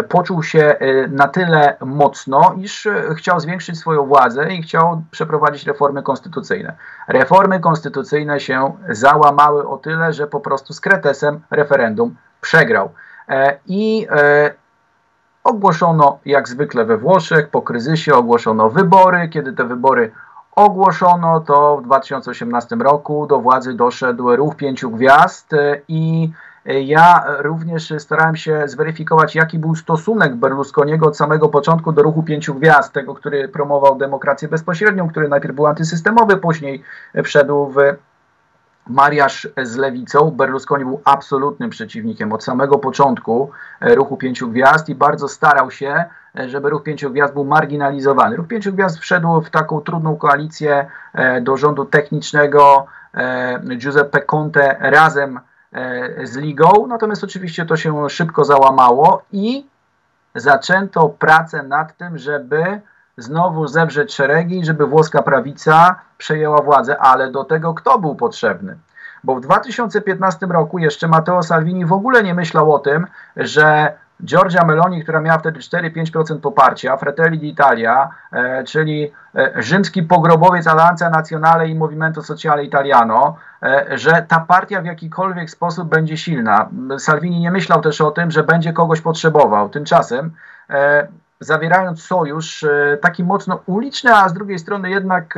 poczuł się na tyle mocno, iż chciał zwiększyć swoją władzę i chciał przeprowadzić reformy konstytucyjne. Reformy konstytucyjne się załamały o tyle, że po prostu z kretesem referendum przegrał. I ogłoszono, jak zwykle we Włoszech, po kryzysie ogłoszono wybory. Kiedy te wybory ogłoszono, to w 2018 roku do władzy doszedł ruch pięciu gwiazd i ja również starałem się zweryfikować, jaki był stosunek Berlusconiego od samego początku do ruchu pięciu gwiazd, tego, który promował demokrację bezpośrednią, który najpierw był antysystemowy, później wszedł w mariaż z lewicą. Berlusconi był absolutnym przeciwnikiem od samego początku ruchu pięciu gwiazd i bardzo starał się, żeby ruch pięciu gwiazd był marginalizowany. Ruch pięciu gwiazd wszedł w taką trudną koalicję do rządu technicznego Giuseppe Conte razem z ligą, natomiast oczywiście to się szybko załamało i zaczęto pracę nad tym, żeby znowu zewrzeć szeregi, żeby włoska prawica przejęła władzę, ale do tego kto był potrzebny? Bo w 2015 roku jeszcze Matteo Salvini w ogóle nie myślał o tym, że Giorgia Meloni, która miała wtedy 4-5% poparcia, Fratelli d'Italia, e, czyli e, rzymski pogrobowiec Alleanza Nazionale i Movimento Sociale Italiano, e, że ta partia w jakikolwiek sposób będzie silna. Salvini nie myślał też o tym, że będzie kogoś potrzebował. Tymczasem zawierając sojusz taki mocno uliczny, a z drugiej strony jednak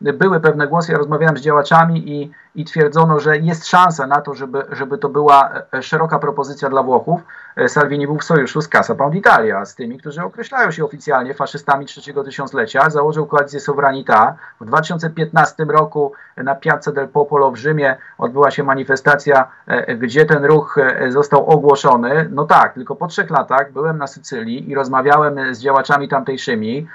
były pewne głosy, ja rozmawiałem z działaczami i, i twierdzono, że jest szansa na to, żeby, żeby to była e, szeroka propozycja dla Włochów, e, Salvini był w sojuszu z Casa Pound Italia, z tymi, którzy określają się oficjalnie faszystami trzeciego tysiąclecia, założył koalicję Sovranità. W 2015 roku na Piazza del Popolo w Rzymie odbyła się manifestacja, gdzie ten ruch został ogłoszony. No tak, tylko po trzech latach byłem na Sycylii i rozmawiałem z działaczami tamtejszymi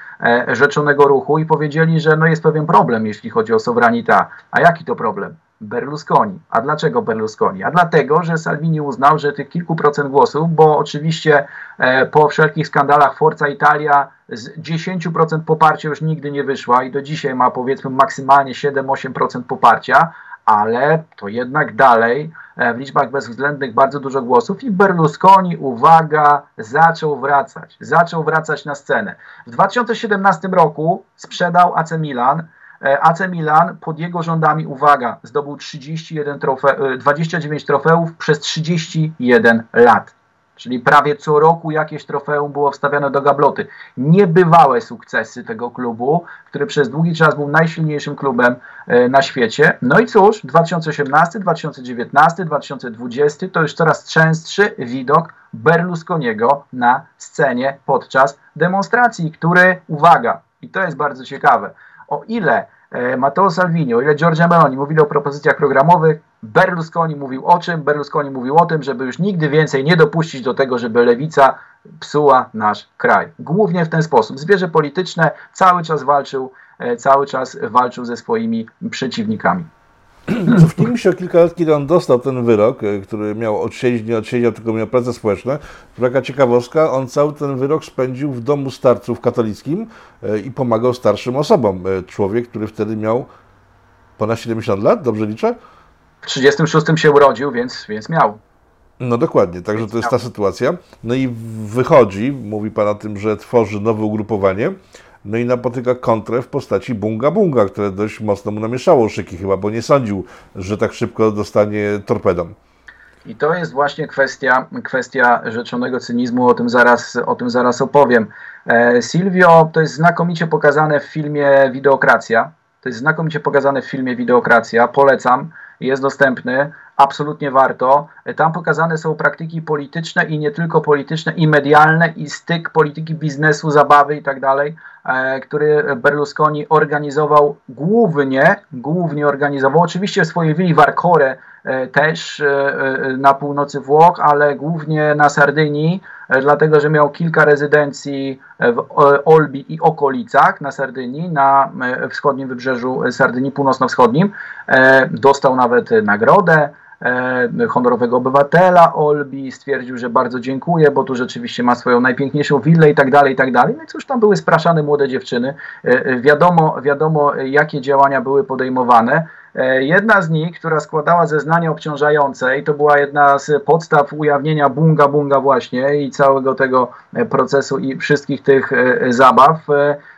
rzeczonego ruchu i powiedzieli, że no jest pewien problem, jeśli chodzi o Sovranità. A jaki to problem? Berlusconi. A dlaczego Berlusconi? A dlatego, że Salvini uznał, że tych kilku procent głosów, bo oczywiście e, po wszelkich skandalach Forza Italia z 10% poparcia już nigdy nie wyszła i do dzisiaj ma powiedzmy maksymalnie 7-8% poparcia, ale to jednak dalej e, w liczbach bezwzględnych bardzo dużo głosów i Berlusconi, uwaga, zaczął wracać. Zaczął wracać na scenę. W 2017 roku sprzedał AC Milan AC Milan pod jego rządami, uwaga, zdobył 31 trofe, 29 trofeów przez 31 lat. Czyli prawie co roku jakieś trofeum było wstawiane do gabloty. Niebywałe sukcesy tego klubu, który przez długi czas był najsilniejszym klubem e, na świecie. No i cóż, 2018, 2019, 2020 to już coraz częstszy widok Berlusconiego na scenie podczas demonstracji, który, uwaga, i to jest bardzo ciekawe, o ile e, Matteo Salvini, o ile Giorgia Meloni mówili o propozycjach programowych, Berlusconi mówił o czym? Berlusconi mówił o tym, żeby już nigdy więcej nie dopuścić do tego, żeby lewica psuła nasz kraj. Głównie w ten sposób. Zwierzę polityczne cały czas walczył, e, cały czas walczył ze swoimi przeciwnikami. [clears throat] Cofnijmy się o kilka lat, kiedy on dostał ten wyrok, e, który miał odsiedzieć, nie odsiedział, tylko miał pracę społeczną. Taka ciekawostka, on cały ten wyrok spędził w domu starców katolickim e, i pomagał starszym osobom. E, człowiek, który wtedy miał ponad 70 lat, dobrze liczę? W 36 się urodził, więc, więc miał. No dokładnie, także to jest ta sytuacja. No i wychodzi, mówi Pan o tym, że tworzy nowe ugrupowanie. No i napotyka kontrę w postaci Bunga Bunga, które dość mocno mu namieszało szyki chyba, bo nie sądził, że tak szybko dostanie torpedą. I to jest właśnie kwestia, kwestia rzeczonego cynizmu, o tym zaraz, o tym zaraz opowiem. E, Silvio to jest znakomicie pokazane w filmie Wideokracja. To jest znakomicie pokazane w filmie Wideokracja. Polecam, jest dostępny absolutnie warto. Tam pokazane są praktyki polityczne i nie tylko polityczne, i medialne, i styk polityki biznesu, zabawy i tak dalej, e, który Berlusconi organizował głównie, głównie organizował, oczywiście w swojej willi w Arcore e, też e, na północy Włoch, ale głównie na Sardynii, dlatego że miał kilka rezydencji w Olbi i okolicach na Sardynii, na wschodnim wybrzeżu Sardynii, północno-wschodnim. Dostał nawet nagrodę E, honorowego obywatela Olbi, stwierdził, że bardzo dziękuję, bo tu rzeczywiście ma swoją najpiękniejszą willę i tak dalej, i tak dalej. No i cóż, tam były spraszane młode dziewczyny. E, e, wiadomo, wiadomo jakie działania były podejmowane. Jedna z nich, która składała zeznania obciążające i to była jedna z podstaw ujawnienia bunga bunga właśnie i całego tego procesu i wszystkich tych zabaw,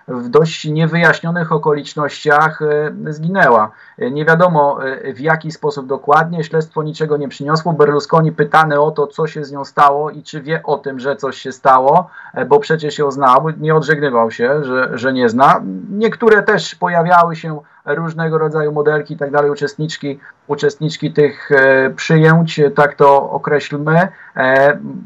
w dość niewyjaśnionych okolicznościach e, zginęła. E, nie wiadomo e, w jaki sposób dokładnie, śledztwo niczego nie przyniosło. Berlusconi pytany o to, co się z nią stało i czy wie o tym, że coś się stało, bo przecież ją znał, nie odżegnywał się, że, że nie zna. Niektóre też pojawiały się różnego rodzaju modelki i tak dalej, uczestniczki, uczestniczki tych przyjęć, tak to określmy,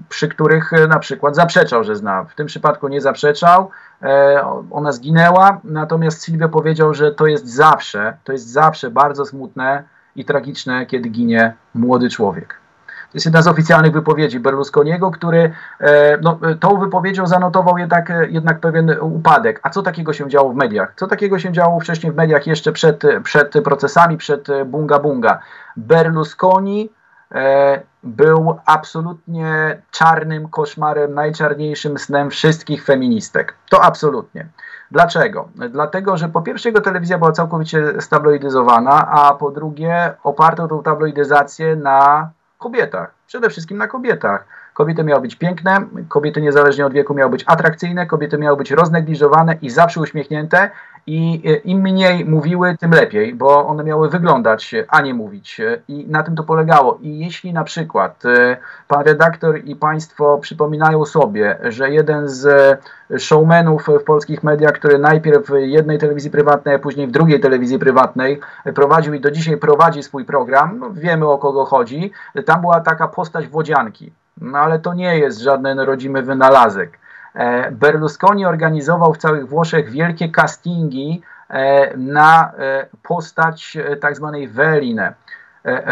przy których na przykład zaprzeczał, że zna. W tym przypadku nie zaprzeczał, E, ona zginęła, natomiast Silvio powiedział, że to jest zawsze, to jest zawsze bardzo smutne i tragiczne, kiedy ginie młody człowiek. To jest jedna z oficjalnych wypowiedzi Berlusconiego, który e, no, tą wypowiedzią zanotował jednak, jednak pewien upadek. A co takiego się działo w mediach? Co takiego się działo wcześniej w mediach jeszcze przed, przed procesami, przed bunga bunga? Berlusconi E, był absolutnie czarnym koszmarem, najczarniejszym snem wszystkich feministek. To absolutnie. Dlaczego? Dlatego, że po pierwsze jego telewizja była całkowicie stabloidyzowana, a po drugie oparto tą tabloidyzację na kobietach. Przede wszystkim na kobietach Kobiety miały być piękne, kobiety niezależnie od wieku miały być atrakcyjne, kobiety miały być roznegliżowane i zawsze uśmiechnięte i e, im mniej mówiły, tym lepiej, bo one miały wyglądać, a nie mówić. I na tym to polegało. I jeśli na przykład e, pan redaktor i państwo przypominają sobie, że jeden z showmenów w polskich mediach, który najpierw w jednej telewizji prywatnej, a później w drugiej telewizji prywatnej prowadził i do dzisiaj prowadzi swój program, no wiemy o kogo chodzi, tam była taka postać wodzianki. No ale to nie jest żaden rodzimy wynalazek. E, Berlusconi organizował w całych Włoszech wielkie castingi e, na e, postać tak zwanej Veline.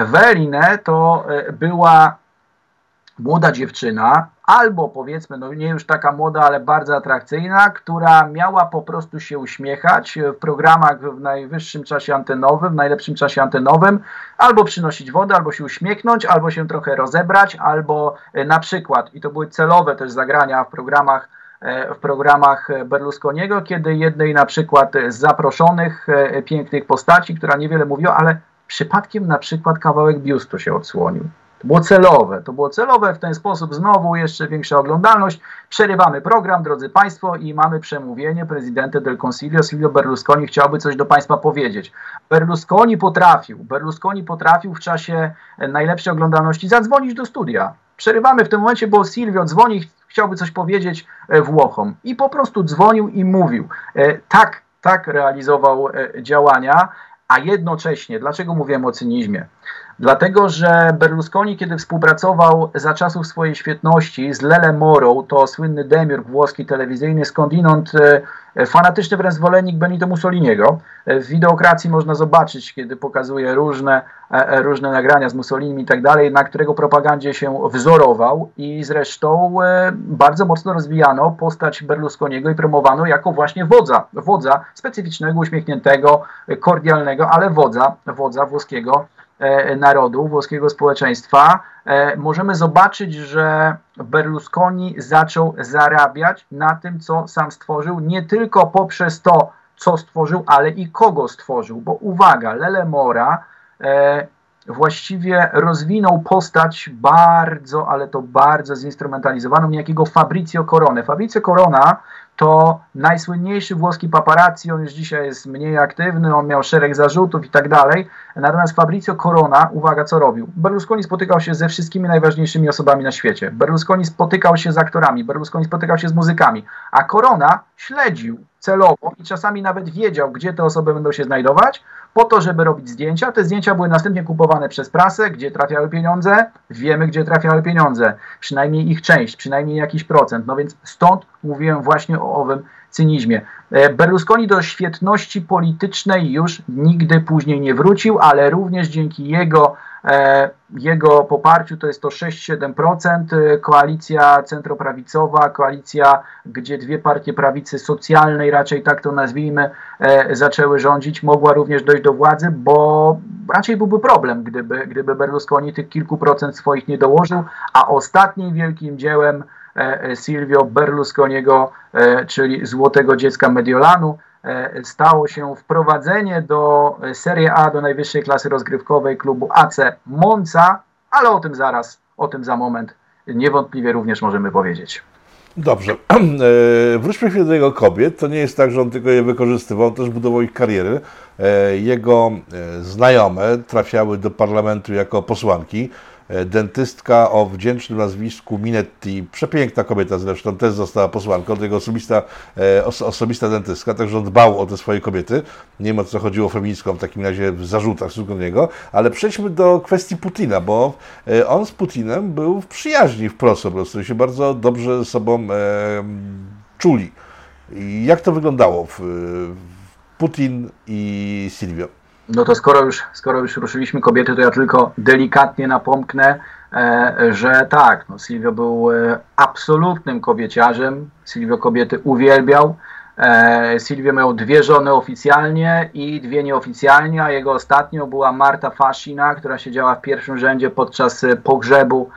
Veline to była młoda dziewczyna, albo powiedzmy, no nie już taka młoda, ale bardzo atrakcyjna, która miała po prostu się uśmiechać w programach w najwyższym czasie antenowym, w najlepszym czasie antenowym, albo przynosić wodę, albo się uśmiechnąć, albo się trochę rozebrać, albo na przykład, i to były celowe też zagrania w programach E, w programach Berlusconiego, kiedy jednej na przykład z zaproszonych e, pięknych postaci, która niewiele mówiła, ale przypadkiem na przykład kawałek biustu się odsłonił. Było celowe, to było celowe, w ten sposób znowu jeszcze większa oglądalność. Przerywamy program, drodzy Państwo, i mamy przemówienie prezydenta del Consiglio, Silvio Berlusconi chciałby coś do Państwa powiedzieć. Berlusconi potrafił, Berlusconi potrafił w czasie najlepszej oglądalności zadzwonić do studia. Przerywamy w tym momencie, bo Silvio dzwoni, chciałby coś powiedzieć e, Włochom. I po prostu dzwonił i mówił. E, tak, tak realizował e, działania, a jednocześnie, dlaczego mówiłem o cynizmie? Dlatego, że Berlusconi, kiedy współpracował za czasów swojej świetności z Lele Moro, to słynny demiurg włoski telewizyjny, skądinąd e, fanatyczny wręcz zwolennik Benito Mussoliniego. E, w wideokracji można zobaczyć, kiedy pokazuje różne, e, różne nagrania z Mussolinim i tak dalej, na którego propagandzie się wzorował i zresztą bardzo mocno rozwijano postać Berlusconiego i promowano jako właśnie wodza, wodza specyficznego, uśmiechniętego, kordialnego, ale wodza, wodza włoskiego narodu, włoskiego społeczeństwa, e, możemy zobaczyć, że Berlusconi zaczął zarabiać na tym, co sam stworzył, nie tylko poprzez to, co stworzył, ale i kogo stworzył. Bo uwaga, Lele Mora e, właściwie rozwinął postać bardzo, ale to bardzo zinstrumentalizowaną, niejakiego Fabrizio Corone. Fabrizio Corona to najsłynniejszy włoski paparazzi, on już dzisiaj jest mniej aktywny, on miał szereg zarzutów i tak dalej. Natomiast Fabrizio Corona, uwaga, co robił? Berlusconi spotykał się ze wszystkimi najważniejszymi osobami na świecie. Berlusconi spotykał się z aktorami, Berlusconi spotykał się z muzykami, a Corona śledził celowo i czasami nawet wiedział, gdzie te osoby będą się znajdować, po to, żeby robić zdjęcia. Te zdjęcia były następnie kupowane przez prasę. Gdzie trafiały pieniądze? Wiemy, gdzie trafiały pieniądze. Przynajmniej ich część, przynajmniej jakiś procent. No więc stąd mówiłem właśnie o owym cynizmie. E, Berlusconi do świetności politycznej już nigdy później nie wrócił, ale również dzięki jego E, jego poparciu to jest to 6-7%. E, koalicja centroprawicowa, koalicja, gdzie dwie partie prawicy socjalnej, raczej tak to nazwijmy, zaczęły rządzić, mogła również dojść do władzy, bo raczej byłby problem, gdyby, gdyby Berlusconi tych kilku procent swoich nie dołożył, a ostatnim wielkim dziełem Silvio Berlusconiego, czyli Złotego Dziecka Mediolanu, E, stało się wprowadzenie do Serie A, do najwyższej klasy rozgrywkowej klubu AC Monza, ale o tym zaraz, o tym za moment niewątpliwie również możemy powiedzieć. Dobrze. [clears throat] E, wróćmy chwilę do jego kobiet. To nie jest tak, że on tylko je wykorzystywał, też budował ich kariery. E, jego znajome trafiały do parlamentu jako posłanki. E, dentystka o wdzięcznym nazwisku Minetti, przepiękna kobieta zresztą, też została posłanką, to jego osobista, e, osobista dentystka, także on dbał o te swoje kobiety. Nie wiem o co chodziło feministką w takim razie w zarzutach stosunku do niego, ale przejdźmy do kwestii Putina, bo e, on z Putinem był w przyjaźni wprost po prostu, się bardzo dobrze ze sobą czuli. Jak to wyglądało w Putin i Silvio? No to skoro już, skoro już ruszyliśmy kobiety, to ja tylko delikatnie napomknę, e, że tak, no Silvio był e, absolutnym kobieciarzem. Silvio kobiety uwielbiał. E, Silvio miał dwie żony oficjalnie i dwie nieoficjalnie, a jego ostatnią była Marta Fasina, która siedziała w pierwszym rzędzie podczas pogrzebu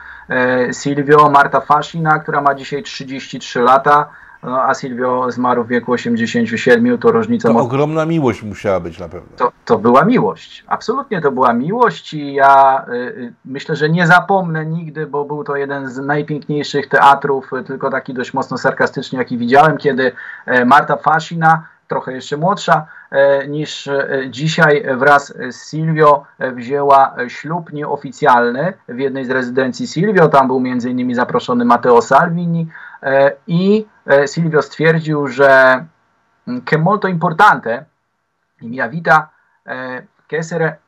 Silvio. Marta Fasina, która ma dzisiaj 33 lata, no, a Silvio zmarł w wieku 87, to różnica... To ogromna miłość musiała być na pewno. To, to była miłość, absolutnie to była miłość i ja y, y, myślę, że nie zapomnę nigdy, bo był to jeden z najpiękniejszych teatrów, y, tylko taki dość mocno sarkastyczny, jaki widziałem, kiedy y, Marta Fasina, trochę jeszcze młodsza e, niż e, dzisiaj, wraz z Silvio wzięła ślub nieoficjalny w jednej z rezydencji Silvio. Tam był m.in. zaproszony Matteo Salvini i Silvio stwierdził, że mm, che molto importante in mia vita che essere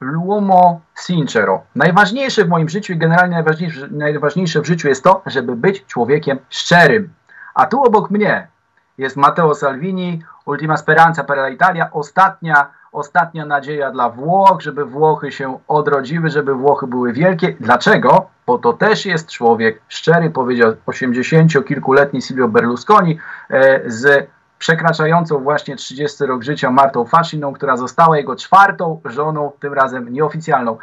l'uomo sincero. Najważniejsze w moim życiu i generalnie najważniejsze, najważniejsze w życiu jest to, żeby być człowiekiem szczerym. A tu obok mnie jest Matteo Salvini, Ultima Speranza per l'Italia, ostatnia, ostatnia nadzieja dla Włoch, żeby Włochy się odrodziły, żeby Włochy były wielkie. Dlaczego? Bo to też jest człowiek szczery, powiedział 80-kilkuletni Silvio Berlusconi e, z przekraczającą właśnie 30 rok życia Martą Fasciną, która została jego czwartą żoną, tym razem nieoficjalną.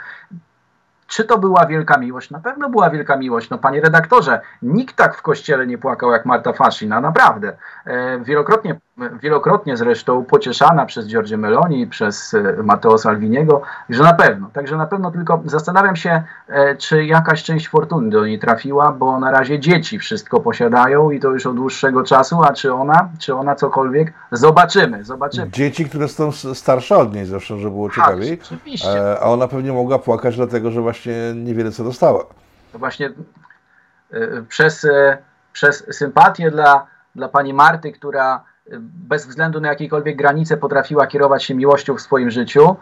Czy to była wielka miłość? Na pewno była wielka miłość. No panie redaktorze, nikt tak w kościele nie płakał jak Marta Fascina, naprawdę. E, wielokrotnie, wielokrotnie zresztą pocieszana przez Giorgio Meloni, przez e, Matteo Salviniego, że na pewno. Także na pewno tylko zastanawiam się, e, czy jakaś część fortuny do niej trafiła, bo na razie dzieci wszystko posiadają i to już od dłuższego czasu, a czy ona, czy ona cokolwiek, zobaczymy, zobaczymy. Dzieci, które są starsze od niej zresztą, żeby było ciekawiej. oczywiście. A ona pewnie mogła płakać dlatego, że właśnie niewiele co dostała. To właśnie przez, przez sympatię dla, dla pani Marty, która bez względu na jakiekolwiek granice potrafiła kierować się miłością w swoim życiu.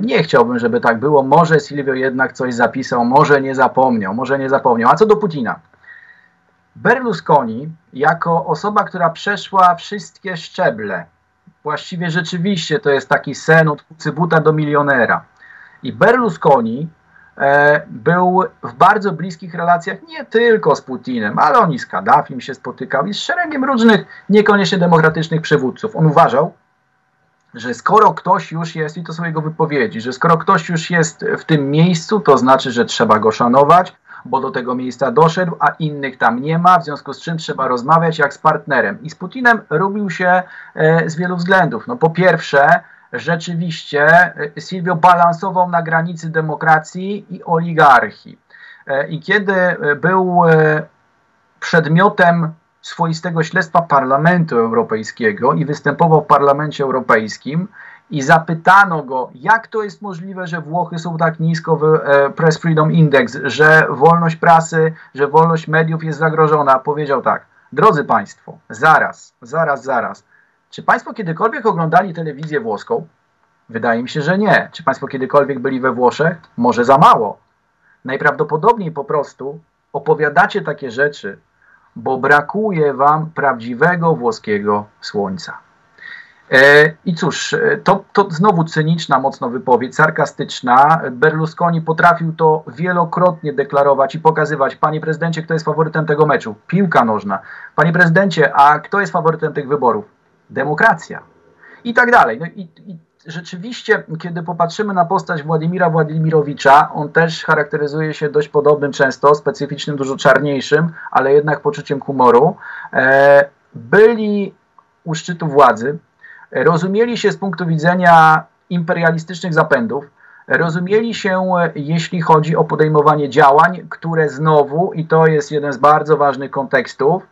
Nie chciałbym, żeby tak było. Może Silvio jednak coś zapisał, może nie zapomniał, może nie zapomniał. A co do Putina? Berlusconi, jako osoba, która przeszła wszystkie szczeble, właściwie rzeczywiście to jest taki sen od cybuta do milionera. I Berlusconi E, był w bardzo bliskich relacjach nie tylko z Putinem, ale on i z Kaddafim się spotykał i z szeregiem różnych niekoniecznie demokratycznych przywódców. On uważał, że skoro ktoś już jest, i to są jego wypowiedzi, że skoro ktoś już jest w tym miejscu, to znaczy, że trzeba go szanować, bo do tego miejsca doszedł, a innych tam nie ma, w związku z czym trzeba rozmawiać jak z partnerem. I z Putinem robił się e, z wielu względów. No po pierwsze, rzeczywiście e, Silvio balansował na granicy demokracji i oligarchii. E, I kiedy e, był przedmiotem swoistego śledztwa Parlamentu Europejskiego i występował w Parlamencie Europejskim i zapytano go, jak to jest możliwe, że Włochy są tak nisko w Press Freedom Index, że wolność prasy, że wolność mediów jest zagrożona, powiedział tak, drodzy Państwo, zaraz, zaraz, zaraz, czy Państwo kiedykolwiek oglądali telewizję włoską? Wydaje mi się, że nie. Czy Państwo kiedykolwiek byli we Włoszech? Może za mało. Najprawdopodobniej po prostu opowiadacie takie rzeczy, bo brakuje Wam prawdziwego włoskiego słońca. E, I cóż, e, to, to znowu cyniczna mocno wypowiedź, sarkastyczna. Berlusconi potrafił to wielokrotnie deklarować i pokazywać. Panie prezydencie, kto jest faworytem tego meczu? Piłka nożna. Panie prezydencie, a kto jest faworytem tych wyborów? Demokracja i tak dalej. No i, i rzeczywiście, kiedy popatrzymy na postać Władimira Władimirowicza, on też charakteryzuje się dość podobnym często, specyficznym, dużo czarniejszym, ale jednak poczuciem humoru. E, byli u szczytu władzy, rozumieli się z punktu widzenia imperialistycznych zapędów, rozumieli się, jeśli chodzi o podejmowanie działań, które znowu, i to jest jeden z bardzo ważnych kontekstów, E,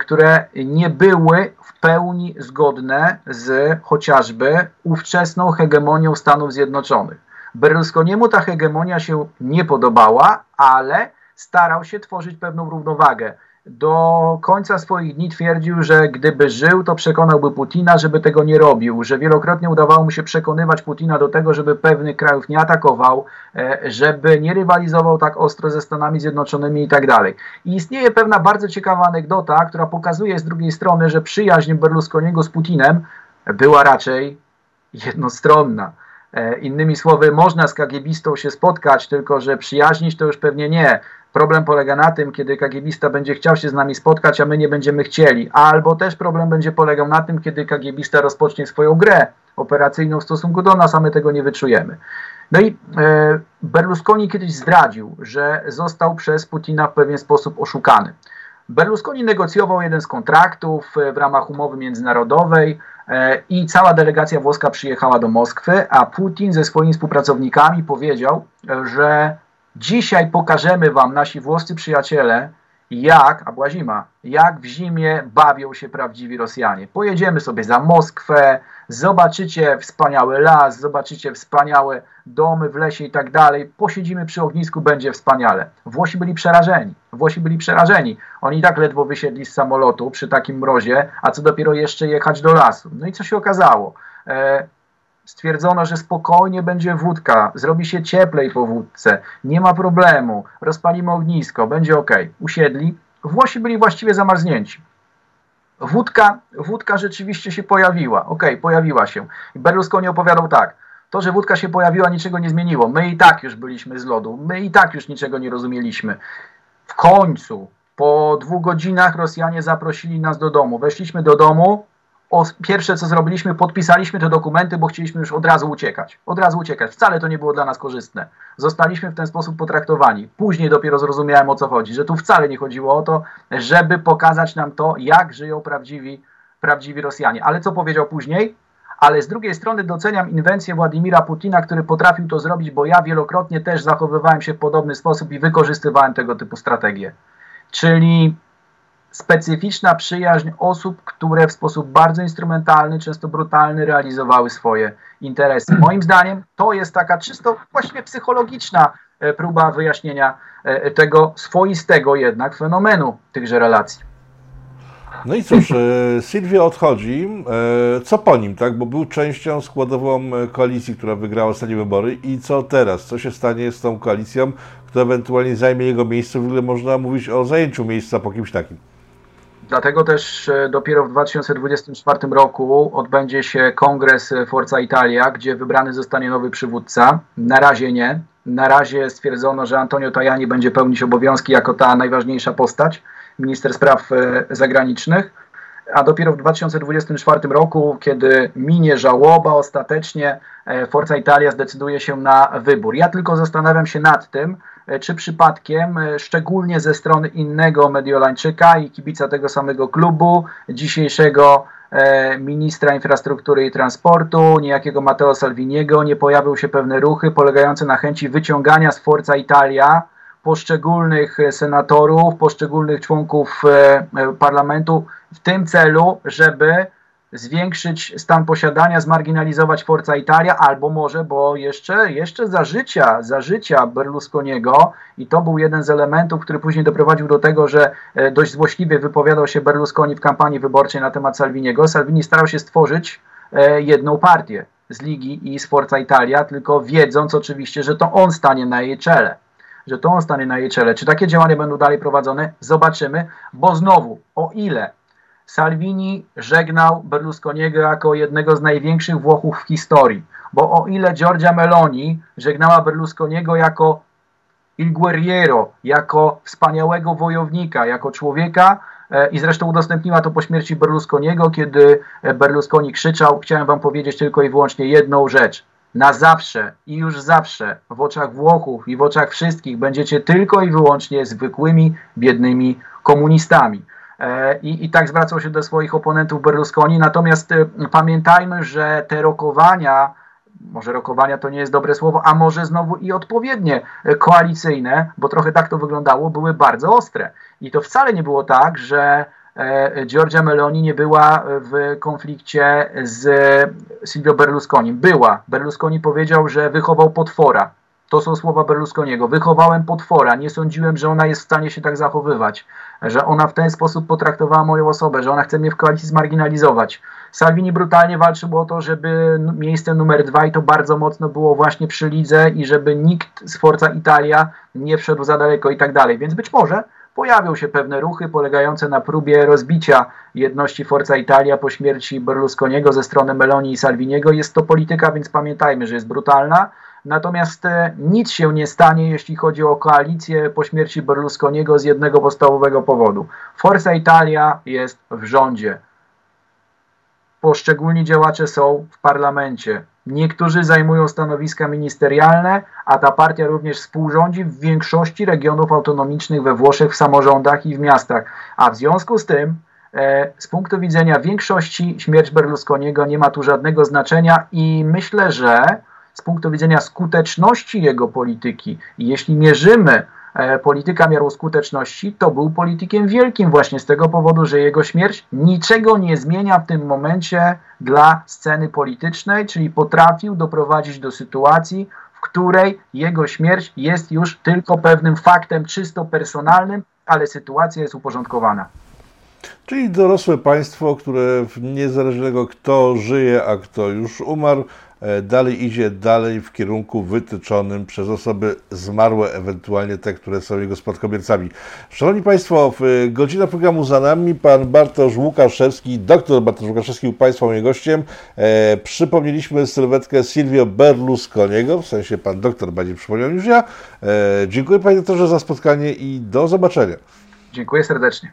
które nie były w pełni zgodne z chociażby ówczesną hegemonią Stanów Zjednoczonych. Berlusconiemu ta hegemonia się nie podobała, ale starał się tworzyć pewną równowagę do końca swoich dni twierdził, że gdyby żył, to przekonałby Putina, żeby tego nie robił, że wielokrotnie udawało mu się przekonywać Putina do tego, żeby pewnych krajów nie atakował, e, żeby nie rywalizował tak ostro ze Stanami Zjednoczonymi i tak dalej. I istnieje pewna bardzo ciekawa anegdota, która pokazuje z drugiej strony, że przyjaźń Berlusconiego z Putinem była raczej jednostronna. E, innymi słowy, można z kagiebistą się spotkać, tylko że przyjaźnić to już pewnie nie. Problem polega na tym, kiedy kagiebista będzie chciał się z nami spotkać, a my nie będziemy chcieli. Albo też problem będzie polegał na tym, kiedy kagiebista rozpocznie swoją grę operacyjną w stosunku do nas, a my tego nie wyczujemy. No i e, Berlusconi kiedyś zdradził, że został przez Putina w pewien sposób oszukany. Berlusconi negocjował jeden z kontraktów w ramach umowy międzynarodowej i cała delegacja włoska przyjechała do Moskwy, a Putin ze swoimi współpracownikami powiedział, że dzisiaj pokażemy wam, nasi włoscy przyjaciele, jak, a była zima, jak w zimie bawią się prawdziwi Rosjanie. Pojedziemy sobie za Moskwę, zobaczycie wspaniały las, zobaczycie wspaniałe domy w lesie i tak dalej, posiedzimy przy ognisku, będzie wspaniale. Włosi byli przerażeni, Włosi byli przerażeni. Oni i tak ledwo wysiedli z samolotu przy takim mrozie, a co dopiero jeszcze jechać do lasu. No i co się okazało? E, Stwierdzono, że spokojnie będzie wódka, zrobi się cieplej po wódce, nie ma problemu, rozpalimy ognisko, będzie ok. Usiedli. Włosi byli właściwie zamarznięci. Wódka, wódka rzeczywiście się pojawiła. Ok, pojawiła się. Berlusconi opowiadał tak. To, że wódka się pojawiła, niczego nie zmieniło. My i tak już byliśmy z lodu. My i tak już niczego nie rozumieliśmy. W końcu, po dwóch godzinach, Rosjanie zaprosili nas do domu. Weszliśmy do domu, pierwsze co zrobiliśmy, podpisaliśmy te dokumenty, bo chcieliśmy już od razu uciekać. Od razu uciekać. Wcale to nie było dla nas korzystne. Zostaliśmy w ten sposób potraktowani. Później dopiero zrozumiałem o co chodzi, że tu wcale nie chodziło o to, żeby pokazać nam to, jak żyją prawdziwi, prawdziwi Rosjanie. Ale co powiedział później? Ale z drugiej strony doceniam inwencję Władimira Putina, który potrafił to zrobić, bo ja wielokrotnie też zachowywałem się w podobny sposób i wykorzystywałem tego typu strategie. Czyli specyficzna przyjaźń osób, które w sposób bardzo instrumentalny, często brutalny realizowały swoje interesy. Moim zdaniem to jest taka czysto właściwie psychologiczna e, próba wyjaśnienia e, tego swoistego jednak fenomenu tychże relacji. No i cóż, e, Silvio odchodzi. Co po nim, tak? Bo był częścią składową koalicji, która wygrała ostatnie wybory. I co teraz? Co się stanie z tą koalicją, która ewentualnie zajmie jego miejsce? W ogóle można mówić o zajęciu miejsca po kimś takim. Dlatego też e, dopiero w 2024 roku odbędzie się kongres Forza Italia, gdzie wybrany zostanie nowy przywódca. Na razie nie. Na razie stwierdzono, że Antonio Tajani będzie pełnić obowiązki jako ta najważniejsza postać, minister spraw e, zagranicznych. A dopiero w 2024 roku, kiedy minie żałoba, ostatecznie e, Forza Italia zdecyduje się na wybór. Ja tylko zastanawiam się nad tym, E, czy przypadkiem, e, szczególnie ze strony innego Mediolańczyka i kibica tego samego klubu, dzisiejszego e, ministra infrastruktury i transportu, niejakiego Matteo Salviniego, nie pojawią się pewne ruchy polegające na chęci wyciągania z Forza Italia poszczególnych senatorów, poszczególnych członków parlamentu w tym celu, żeby zwiększyć stan posiadania, zmarginalizować Forza Italia, albo może, bo jeszcze, jeszcze za życia, za życia Berlusconiego i to był jeden z elementów, który później doprowadził do tego, że e, dość złośliwie wypowiadał się Berlusconi w kampanii wyborczej na temat Salviniego. Salvini starał się stworzyć e, jedną partię z Ligi i z Forza Italia, tylko wiedząc oczywiście, że to on stanie na jej czele że to on stanie na jej czele. Czy takie działania będą dalej prowadzone? Zobaczymy, bo znowu, o ile Salvini żegnał Berlusconiego jako jednego z największych Włochów w historii, bo o ile Giorgia Meloni żegnała Berlusconiego jako il guerriero, jako wspaniałego wojownika, jako człowieka e, i zresztą udostępniła to po śmierci Berlusconiego, kiedy Berlusconi krzyczał, chciałem wam powiedzieć tylko i wyłącznie jedną rzecz. Na zawsze i już zawsze w oczach Włochów i w oczach wszystkich będziecie tylko i wyłącznie zwykłymi, biednymi komunistami. E, I, I tak zwracał się do swoich oponentów Berlusconi. Natomiast e, pamiętajmy, że te rokowania, może rokowania to nie jest dobre słowo, a może znowu i odpowiednie e, koalicyjne, bo trochę tak to wyglądało, były bardzo ostre. I to wcale nie było tak, że Giorgia Meloni nie była w konflikcie z Silvio Berlusconi. Była. Berlusconi powiedział, że wychował potwora. To są słowa Berlusconiego. Wychowałem potwora. Nie sądziłem, że ona jest w stanie się tak zachowywać że ona w ten sposób potraktowała moją osobę, że ona chce mnie w koalicji zmarginalizować. Salvini brutalnie walczył o to, żeby miejsce numer dwa i to bardzo mocno było właśnie przy lidze i żeby nikt z Forza Italia nie wszedł za daleko i tak dalej. Więc być może pojawią się pewne ruchy polegające na próbie rozbicia jedności Forza Italia po śmierci Berlusconiego ze strony Meloni i Salviniego. Jest to polityka, więc pamiętajmy, że jest brutalna, Natomiast e, nic się nie stanie, jeśli chodzi o koalicję po śmierci Berlusconiego z jednego podstawowego powodu. Forza Italia jest w rządzie. Poszczególni działacze są w parlamencie. Niektórzy zajmują stanowiska ministerialne, a ta partia również współrządzi w większości regionów autonomicznych we Włoszech, w samorządach i w miastach. A w związku z tym, e, z punktu widzenia większości, śmierć Berlusconiego nie ma tu żadnego znaczenia i myślę, że z punktu widzenia skuteczności jego polityki, jeśli mierzymy E, polityka miarą skuteczności, to był politykiem wielkim właśnie z tego powodu, że jego śmierć niczego nie zmienia w tym momencie dla sceny politycznej, czyli potrafił doprowadzić do sytuacji, w której jego śmierć jest już tylko pewnym faktem czysto personalnym, ale sytuacja jest uporządkowana. Czyli dorosłe państwo, które niezależnego kto żyje, a kto już umarł, dalej idzie dalej w kierunku wytyczonym przez osoby zmarłe, ewentualnie te, które są jego spadkobiercami. Szanowni Państwo, godzina programu za nami. Pan Bartosz Łukaszewski, doktor Bartosz Łukaszewski był Państwa moim gościem. E, przypomnieliśmy sylwetkę Silvio Berlusconiego, w sensie Pan doktor będzie przypomniał niż ja. E, dziękuję Panie doktorze za spotkanie i do zobaczenia. Dziękuję serdecznie.